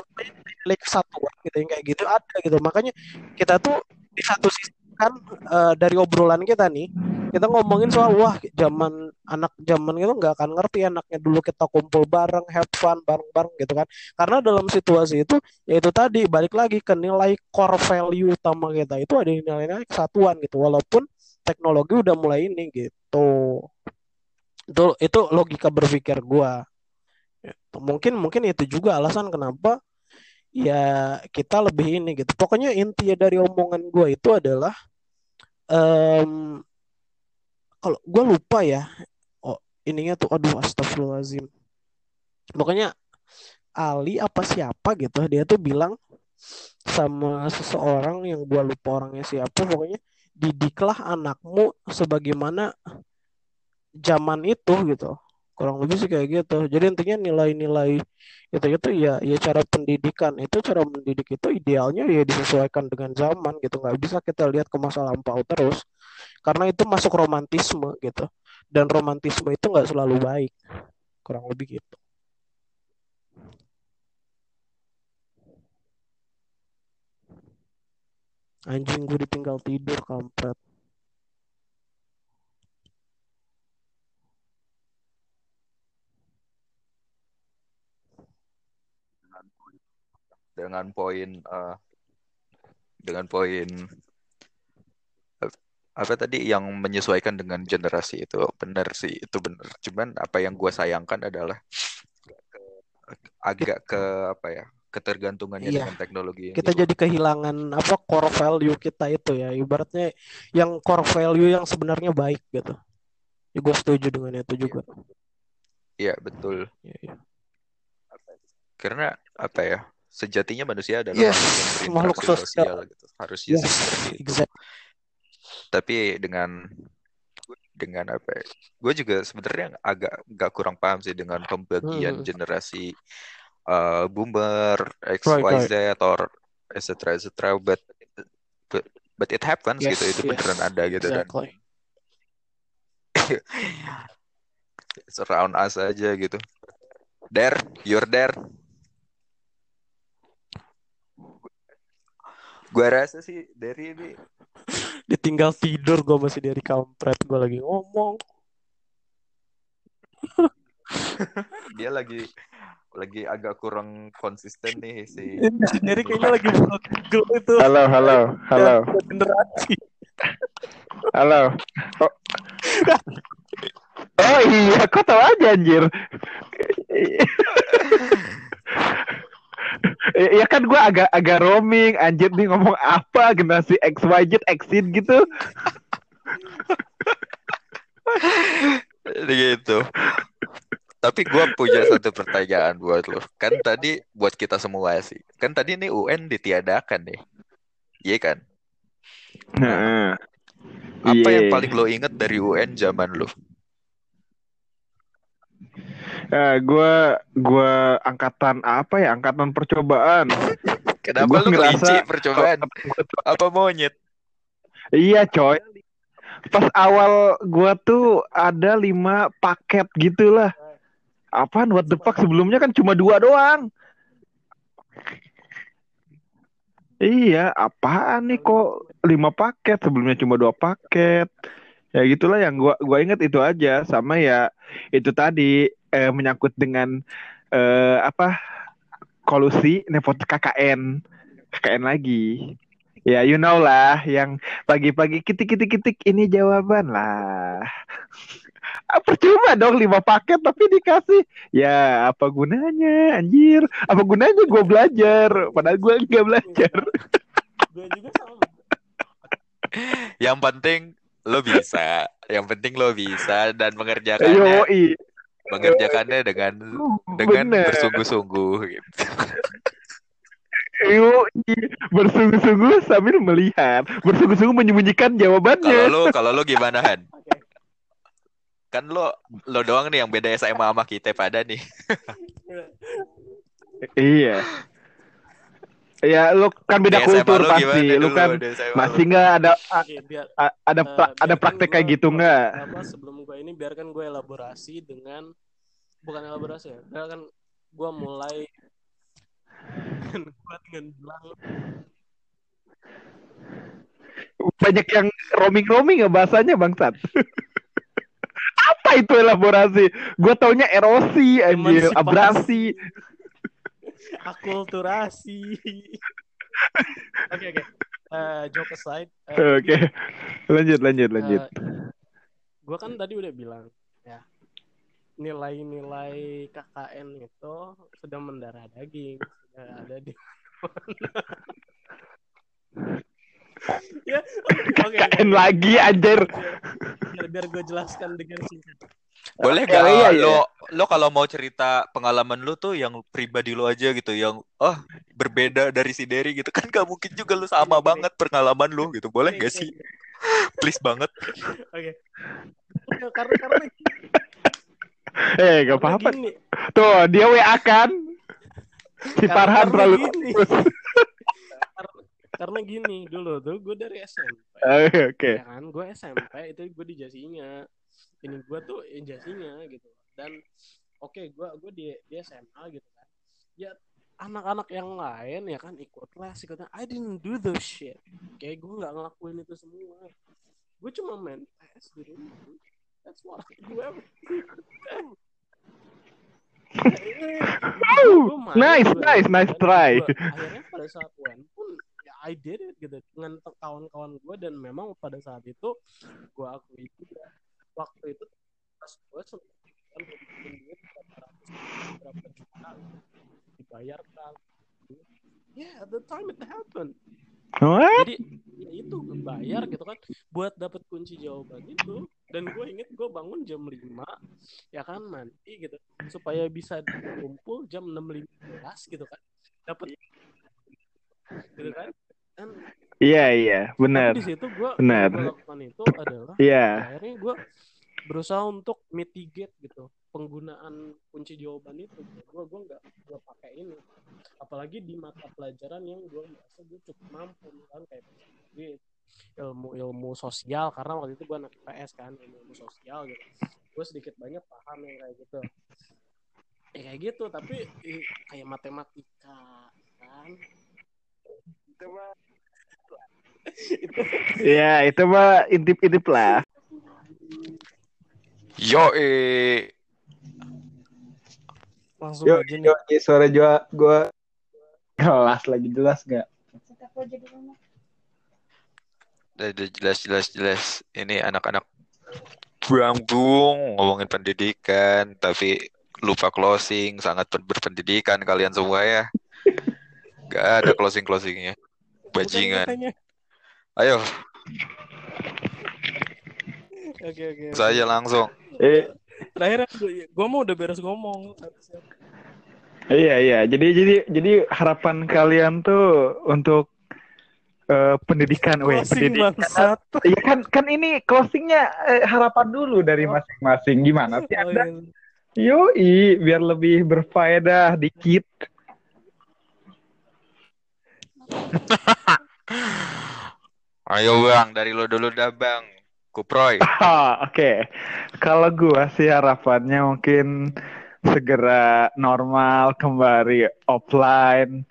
nilai kesatuan gitu yang kayak gitu ada gitu. Makanya kita tuh di satu sisi kan eh, dari obrolan kita nih kita ngomongin soal wah zaman anak zaman itu nggak akan ngerti anaknya dulu kita kumpul bareng have fun bareng-bareng gitu kan. Karena dalam situasi itu yaitu tadi balik lagi ke nilai core value utama kita. Itu ada nilai-nilai kesatuan gitu walaupun teknologi udah mulai ini gitu. Itu itu logika berpikir gua. Mungkin mungkin itu juga alasan kenapa ya kita lebih ini gitu. Pokoknya inti dari omongan gua itu adalah em, kalau gue lupa ya. Oh ininya tuh aduh astagfirullahaladzim. Pokoknya Ali apa siapa gitu dia tuh bilang sama seseorang yang gue lupa orangnya siapa. Pokoknya didiklah anakmu sebagaimana zaman itu gitu kurang lebih sih kayak gitu. Jadi intinya nilai-nilai itu itu ya ya cara pendidikan itu cara mendidik itu idealnya ya disesuaikan dengan zaman gitu. Nggak bisa kita lihat ke masa lampau terus karena itu masuk romantisme gitu. Dan romantisme itu nggak selalu baik. Kurang lebih gitu. Anjing gue ditinggal tidur kampret dengan poin uh, dengan poin uh, apa tadi yang menyesuaikan dengan generasi itu? Benar sih itu benar. Cuman apa yang gue sayangkan adalah agak ke apa ya ketergantungannya Iya. dengan teknologi yang kita gitu. jadi kehilangan apa core value kita itu ya. Ibaratnya yang core value yang sebenarnya baik gitu. Ya gue setuju dengan itu juga. Iya betul. Iya, iya. karena apa ya sejatinya manusia adalah Yes, makhluk yang sosial. sosial gitu harusnya Yes, sih seperti itu exactly. tapi dengan dengan apa ya gue juga sebenarnya agak nggak kurang paham sih dengan pembagian Hmm. generasi uh, boomer X Right, Y right. Z or etc etc but but, but it happens Yes, gitu itu yes, beneran ada gitu dan exactly. it's around us aja gitu there you're there gua rasa sih dari ini Ditinggal tidur gue masih dari kampret gue lagi ngomong. dia lagi lagi agak kurang konsisten nih si Ini sendiri kayaknya lagi bergel itu Halo, halo, halo, generasi. halo. Oh, oh iya, kok tahu aja anjir. Ya kan gue agak agak roaming anjir nih ngomong apa generasi XYZ exit gitu. gitu. Tapi gua punya satu pertanyaan buat lo kan tadi buat kita semua sih. Kan tadi nih UN ditiadakan nih. Iya kan? Nah, apa yang iya. paling lo inget dari UN zaman lo Eh, gue gua angkatan apa ya? Angkatan percobaan. kenapa Gua kelinci ngerasa- percobaan apa monyet Iya coy. Pas awal gua tuh ada lima paket gitulah. Apaan what the fuck sebelumnya kan cuma dua doang. Iya, apaan nih kok lima paket sebelumnya cuma dua paket. Ya gitulah yang gua gua inget itu aja sama ya itu tadi eh, menyangkut dengan eh, apa kolusi nepot KKN KKN lagi. Ya you know lah yang pagi-pagi kitik kitik kitik ini jawaban lah. Ah, Percuma dong lima paket tapi dikasih. Ya apa gunanya anjir? Apa gunanya gue belajar? Padahal gue nggak belajar. Gue juga sama. yang penting lo bisa yang penting lo bisa dan mengerjakannya Yoi. mengerjakannya dengan dengan bersungguh-sungguh gitu Yuk, bersungguh-sungguh sambil melihat, bersungguh-sungguh menyembunyikan Kalau jawabannya. lu kalau lu gimana Han? Kan lo lo doang nih yang beda SMA sama kita pada nih. Iya. Ya, lu kan beda SMA kultur lu pasti. gimana Lu kan masih nggak ada a- biar a- ada pra- ada biarkan praktek kayak gitu nggak? Apa sebelum gue ini biarkan gue elaborasi dengan bukan elaborasi ya, biarkan gue mulai dengan gue dengan bilang Banyak yang roaming-roaming ya bahasanya bangsat. Apa itu elaborasi? Gue taunya erosi, anjir, abrasi. Akulturasi. Oke oke. Eh, joke aside. eh, Oke. Lanjut, lanjut, lanjut. gue kan tadi udah bilang ya nilai-nilai KKN itu sudah mendarah daging sudah ada di ya oke oke KKN lagi anjir. biar biar gue jelaskan dengan singkat Boleh gak iya, iya. lo lo kalau mau cerita pengalaman lu tuh yang pribadi lo aja gitu yang oh berbeda dari si Derry gitu kan gak mungkin juga lu sama banget pengalaman lu gitu. Boleh gak sih? Please banget. oke Oke, karena karena Eh, gak apa-apa. gini Tuh, dia WA kan. Si Karena- Farhan terlalu karena, karena gini dulu tuh gue dari SMP Oke, oke. ya kan gue SMP itu gue di jasinya ini gue tuh in jasinya gitu. Dan oke gue gue di di SMA gitu kan. Ya anak-anak yang lain ya kan ikut les ikutnya I didn't do those shit. Kayak gue nggak ngelakuin itu semua. Gue cuma main PS di rumah. That's what I do nice, nice, nice try. akhirnya pada saat UN pun ya I did it gitu. Dengan kawan-kawan gue dan memang pada saat itu gue akui juga waktu itu pas gue sempat kan bikin duit berapa ratus berapa juta dibayarkan yeah at the time it happened. What? jadi ya itu bayar gitu kan. Buat dapat kunci jawaban itu dan gue inget gue bangun jam 5 ya kan mandi gitu. Supaya bisa kumpul jam 6.15 gitu kan. Dapat gitu kan. Dan Iya, iya, benar. di situ gue Benar. lakukan itu adalah Iya. akhirnya gue berusaha untuk mitigate gitu penggunaan kunci jawaban itu. Gue gue nggak gue pakai ini. Apalagi di mata pelajaran yang gue merasa gue cukup mampu kan kayak di ilmu ilmu sosial karena waktu itu gue anak PS kan ilmu ilmu sosial gitu. Gue sedikit banyak paham yang kayak gitu. Ya kayak gitu. Tapi eh, kayak matematika kan itu mah itu Iya, itu mah intip-intip lah. Yo eh langsung Yo, aja nih. yo, yo, suara gua gua. Kelas lagi jelas gak? udah udah jelas jelas jelas. Ini anak-anak buang buang ngomongin pendidikan tapi lupa closing sangat pen- berpendidikan kalian semua ya. Gak ada closing closingnya bajingan. Bukan ayo Oke oke. saja langsung Eh, Terakhir gue mau udah beres ngomong. iya iya. Jadi jadi jadi harapan kalian tuh untuk eh, pendidikan, weh, pendidikan. Iya kan kan ini closingnya eh, harapan dulu dari masing-masing. Gimana sih Oh, Anda? iya. Yoi, biar lebih berfaedah dikit. ayo bang dari lo dulu dah bang kuproy Ah, Oke, kalau gua sih harapannya mungkin segera normal kembali offline.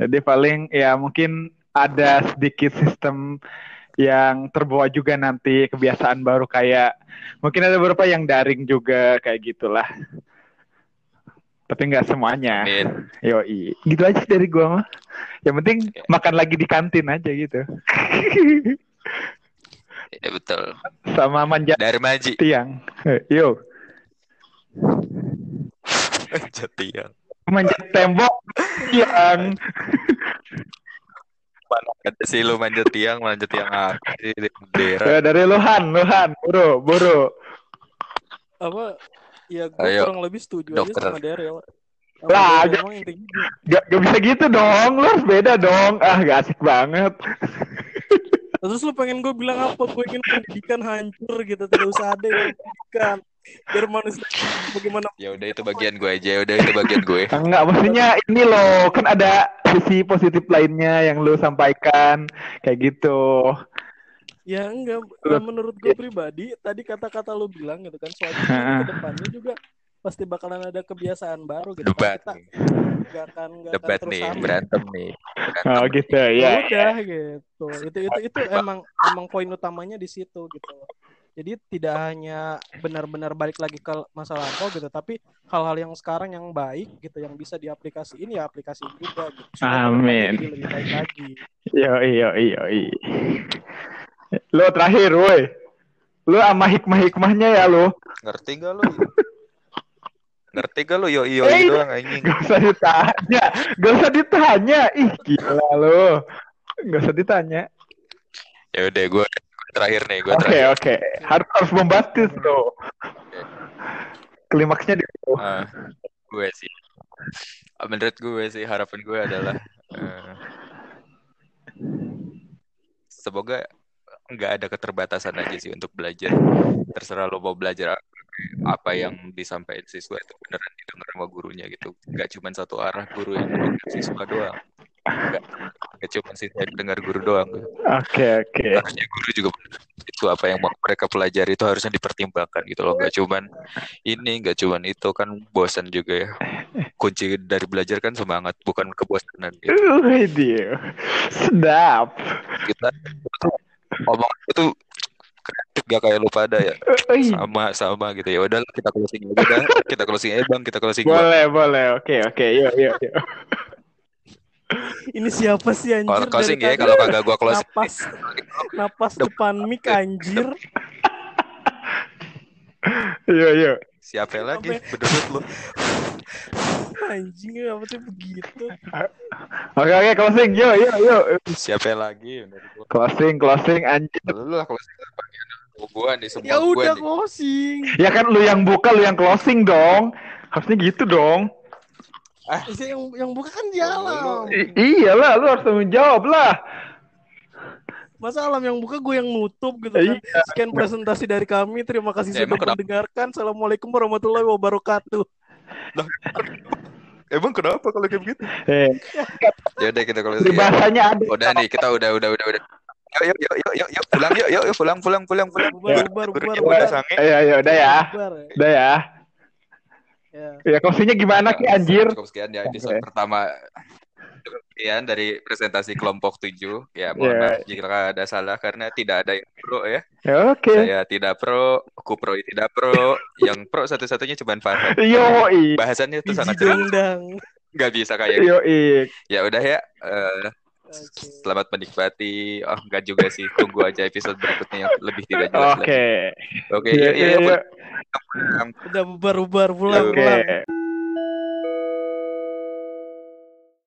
Jadi paling ya mungkin ada sedikit sistem yang terbawa juga nanti kebiasaan baru kayak mungkin ada beberapa yang daring juga kayak gitulah. Tapi nggak semuanya. Amin. Yoi. Gitu aja dari gua mah. Yang penting Oke. makan lagi di kantin aja gitu. ya betul Sama manjat dari Maji tiang. Yo. Jatiang manjat tembok yang mana ada sih lu manjat tiang manjat tiang apa sih di bendera Eh, dari Luhan, Luhan, buru, buru. Apa? Ya gue Ayo, kurang lebih setuju dokter. aja sama Daryl. Lah, intinya gitu. Gak, gak bisa gitu dong, lu harus beda dong. Ah, gak asik banget. Terus lu pengen gue bilang apa? Gue ingin pendidikan hancur gitu, tidak usah ada yang pendidikan. Biar manusia bagaimana Ya udah itu bagian gue aja, ya udah itu bagian gue. Enggak, maksudnya ini loh, kan ada sisi positif lainnya yang lu sampaikan. Kayak gitu. Ya enggak, Nah, menurut gue pribadi tadi kata-kata lu bilang gitu kan soalnya Heeh. ke depannya juga pasti bakalan ada kebiasaan baru gitu. kan. Debat Kita nih, nggak akan akan debat terus nih, sama. berantem nih. Berantem Oh nih. gitu Ya ya. udah gitu. Itu itu itu emang emang poin utamanya di situ gitu. Jadi tidak hanya benar-benar balik lagi ke masa lampau gitu, tapi hal-hal yang sekarang yang baik gitu, yang bisa diaplikasiin ya aplikasiin juga gitu. Supaya Amin. Lebih baik lagi. Yo yo yo. Lo terakhir, woi. Lu sama hikmah-hikmahnya ya lu. Ngerti gak lu? Ngerti gak lu? Yo yo Eh, doang anjing. Gak usah ditanya. Gak usah ditanya. Ih, gila lu. Gak usah ditanya. Ya udah gue terakhir nih, gue Oke, terakhir. oke. Harus harus membastis tuh. Klimaksnya di Ah, gue sih. Menurut gue sih harapan gue adalah eh, semoga nggak ada keterbatasan aja sih untuk belajar. Terserah lo mau belajar apa yang disampaikan siswa itu beneran didengar sama gurunya gitu. Nggak cuma satu arah guru yang mendengar siswa doang. Nggak, nggak cuma siswa yang dengar guru doang. Oke, oke. Harusnya guru juga itu apa yang mau mereka pelajari itu harusnya dipertimbangkan gitu loh. Nggak cuman ini, nggak cuman itu kan bosan juga ya. Kunci dari belajar kan semangat, bukan kebosanan gitu. Uh, dia. Sedap. Kita ngomong itu kreatif gak kayak lu pada ya Ui. sama sama gitu ya udah kita closing aja dah kita closing aja bang kita closing bang Boleh, boleh. Oke, oke. Yuk, yuk, yuk. Ini siapa sih anjir? kalau closing ya kalau kagak gua closing napas napas depan mic anjir. Yuk, yuk. siapa lagi bedudut lu Anjing apa sih begitu? Oke, oke. Closing. Yuk, yuk, yuk. siapa lagi. Closing, closing. Anjir. lu lah closing Gua gua nih semua Ya udah nih closing. Ya kan lu yang buka, lu yang closing dong. Harusnya gitu dong. Isi yang yang buka kan di alam. I- iyalah, lu harus tanggung jawab lah. Masa alam yang buka gue yang nutup gitu kan. Iya. Sekian presentasi dari kami. Terima kasih Ya, sudah mendengarkan. Assalamualaikum warahmatullahi wabarakatuh. emang kenapa kalau kayak begitu Eh, ya udah kita closing ya. peribahasanya ada. udah nih kita udah udah udah udah yuk yuk yuk yuk yuk pulang yuk yuk yuk pulang pulang pulang pulang Bubar, bubar, bubar, kita bubar. udah sange Ayo, ayo, udah ya. Ya. Udah ya. Ya. Ya, closingnya gimana ki anjir? Cukup sekian ya episode pertama. Sekian dari presentasi kelompok 7. Ya, mohon Ya. maaf jika ada salah karena tidak ada yang pro ya. Ya, Oke. Saya tidak pro, Kupro tidak pro. Yang pro satu-satunya cuma Farhan. Yo, i. Bahasannya itu sangat jelas. Nggak bisa kayak gitu. Yo, i. Ya udah ya. eh, Oke. selamat menikmati. Oh, enggak juga sih. Tunggu aja episode berikutnya yang lebih tidak jelas lagi. Oke. Oke, Iya, yuk, yuk, iya, iya. pulang. Udah bubar, bubar, pulang, Yo. pulang. Oke.